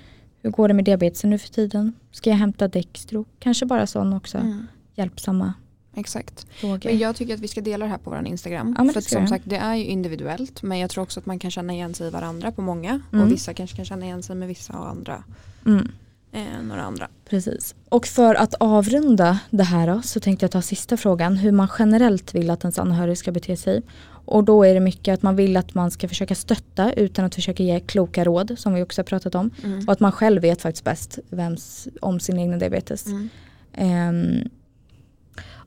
[SPEAKER 3] Hur går det med diabetesen nu för tiden? Ska jag hämta Dextro? Kanske bara sådana också
[SPEAKER 2] Mm.
[SPEAKER 3] hjälpsamma
[SPEAKER 2] Exakt.
[SPEAKER 3] frågor.
[SPEAKER 2] Men jag tycker att vi ska dela det här på vår Instagram.
[SPEAKER 3] Ja,
[SPEAKER 2] för att som
[SPEAKER 3] jag.
[SPEAKER 2] sagt det är ju individuellt men jag tror också att man kan känna igen sig i varandra på många.
[SPEAKER 3] Mm.
[SPEAKER 2] Och vissa kanske kan känna igen sig med vissa och andra.
[SPEAKER 3] Mm.
[SPEAKER 2] Eh, några andra.
[SPEAKER 3] Precis. Och för att avrunda det här då, så tänkte jag ta sista frågan. Hur man generellt vill att ens anhörig ska bete sig. Och då är det mycket att man vill att man ska försöka stötta utan att försöka ge kloka råd som vi också har pratat om.
[SPEAKER 2] Mm.
[SPEAKER 3] Och att man själv vet faktiskt bäst vems, om sin egen diabetes.
[SPEAKER 2] Mm.
[SPEAKER 3] Ehm,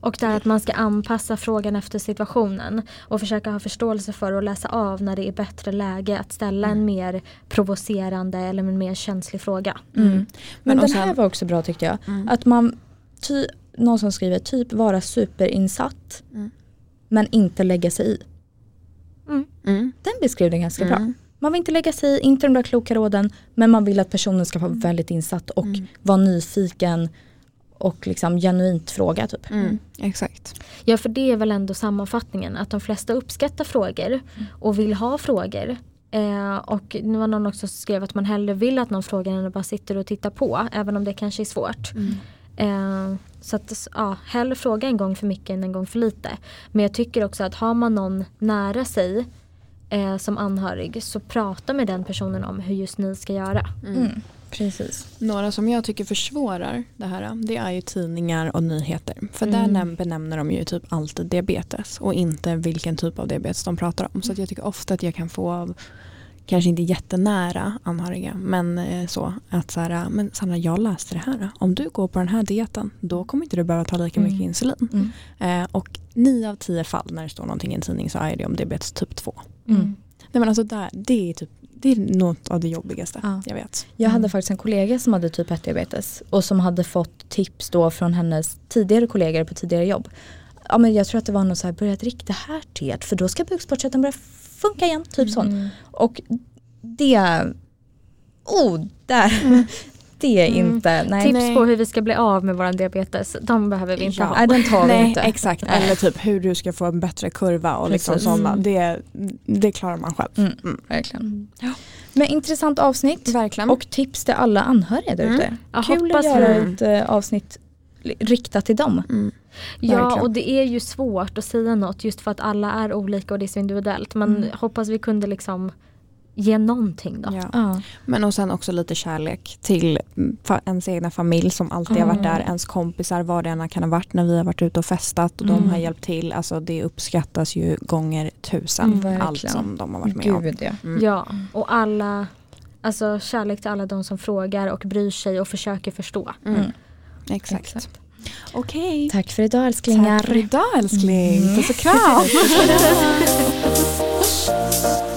[SPEAKER 1] Och där att man ska anpassa frågan efter situationen och försöka ha förståelse för och läsa av när det är bättre läge att ställa en mer provocerande eller en mer känslig fråga.
[SPEAKER 3] mm.
[SPEAKER 2] Men
[SPEAKER 3] Men
[SPEAKER 2] och
[SPEAKER 3] den
[SPEAKER 2] sen-
[SPEAKER 3] här var också bra tyckte jag.
[SPEAKER 2] Mm.
[SPEAKER 3] Att man, ty, någon som skriver typ vara superinsatt.
[SPEAKER 2] Mm.
[SPEAKER 3] men inte lägga sig i.
[SPEAKER 2] Mm.
[SPEAKER 3] Den beskrev det ganska bra.
[SPEAKER 2] Mm.
[SPEAKER 3] Man vill inte lägga sig i, inte de där kloka råden, men man vill att personen ska vara väldigt insatt och
[SPEAKER 2] Mm.
[SPEAKER 3] vara nyfiken och liksom genuint fråga typ.
[SPEAKER 2] Mm. Exakt.
[SPEAKER 1] Ja för det är väl ändå sammanfattningen att de flesta uppskattar frågor och vill ha frågor. Eh, och nu var någon också som skrev att man hellre vill att någon frågar än att bara sitter och tittar på även om det kanske är svårt. Eh, så att ja, hellre fråga en gång för mycket än en gång för lite. Men jag tycker också att har man någon nära sig eh, som anhörig så prata med den personen om hur just ni ska göra.
[SPEAKER 3] Mm. Precis.
[SPEAKER 2] Några som jag tycker försvårar det här det är ju tidningar och nyheter. För
[SPEAKER 3] Mm.
[SPEAKER 2] där näm- benämner de ju typ alltid diabetes och inte vilken typ av diabetes de pratar om. Så jag tycker ofta att jag kan få av kanske inte jättenära anhöriga men eh, så att så här, men Sandra jag läste det här. Om du går på den här dieten då kommer inte du behöva ta lika mycket
[SPEAKER 3] Mm.
[SPEAKER 2] insulin.
[SPEAKER 3] Mm.
[SPEAKER 2] Eh, och nio av tio fall när det står någonting i en tidning så är det om diabetes typ 2.
[SPEAKER 3] Mm.
[SPEAKER 2] Nej men alltså där, det är typ det är något av det jobbigaste
[SPEAKER 3] Ja.
[SPEAKER 2] jag vet.
[SPEAKER 3] Jag hade
[SPEAKER 2] Mm.
[SPEAKER 3] faktiskt en kollega som hade typ 1 diabetes och som hade fått tips då från hennes tidigare kollegor på tidigare jobb. Ja men jag tror att det var något så här, börja dricka det här teet för då ska bukspottkörteln börja funka igen, typ sånt.
[SPEAKER 1] Mm.
[SPEAKER 3] Och det, oh där, det är
[SPEAKER 2] Mm.
[SPEAKER 3] inte, nej.
[SPEAKER 1] Tips
[SPEAKER 2] nej.
[SPEAKER 1] på hur vi ska bli av med våran diabetes, de behöver vi inte
[SPEAKER 2] Ja.
[SPEAKER 1] ha.
[SPEAKER 3] Nej den tar vi
[SPEAKER 2] Nej
[SPEAKER 3] inte.
[SPEAKER 2] exakt,
[SPEAKER 3] Nej.
[SPEAKER 2] eller typ hur du ska få en bättre kurva och liksom sådana.
[SPEAKER 1] Mm.
[SPEAKER 2] Det, det klarar man själv.
[SPEAKER 3] Mm,
[SPEAKER 2] Mm.
[SPEAKER 3] verkligen.
[SPEAKER 1] Mm.
[SPEAKER 3] Men intressant avsnitt
[SPEAKER 2] Verkligen.
[SPEAKER 3] och tips till alla anhöriga där ute.
[SPEAKER 2] Mm.
[SPEAKER 1] Jag
[SPEAKER 3] Kul att
[SPEAKER 1] hoppas
[SPEAKER 3] göra
[SPEAKER 1] vi-
[SPEAKER 3] ett eh, avsnitt riktat till dem.
[SPEAKER 2] mm.
[SPEAKER 1] Ja
[SPEAKER 3] Verkligen.
[SPEAKER 1] och det är ju svårt att säga något just för att alla är olika och det är så individuellt. Men
[SPEAKER 3] Mm.
[SPEAKER 1] hoppas vi kunde liksom ge någonting då.
[SPEAKER 2] ja.
[SPEAKER 3] Ja.
[SPEAKER 2] Men och sen också lite kärlek till mm, ens egna familj som alltid har varit
[SPEAKER 3] Mm.
[SPEAKER 2] där. Ens kompisar, vad det än kan ha varit när vi har varit ute och festat och de
[SPEAKER 3] Mm.
[SPEAKER 2] har hjälpt till. Alltså det uppskattas ju gånger tusen.
[SPEAKER 3] Mm,
[SPEAKER 2] allt som de har varit med om.
[SPEAKER 3] Gud ja.
[SPEAKER 2] Mm.
[SPEAKER 1] Ja, och alla, alltså kärlek till alla de som frågar och bryr sig och försöker förstå.
[SPEAKER 2] Mm.
[SPEAKER 3] Mm.
[SPEAKER 2] Exakt.
[SPEAKER 3] Exakt.
[SPEAKER 2] Okej.
[SPEAKER 3] Tack för idag älsklingar.
[SPEAKER 2] Tack för idag älskling.
[SPEAKER 3] Mm.
[SPEAKER 2] Puss och kram.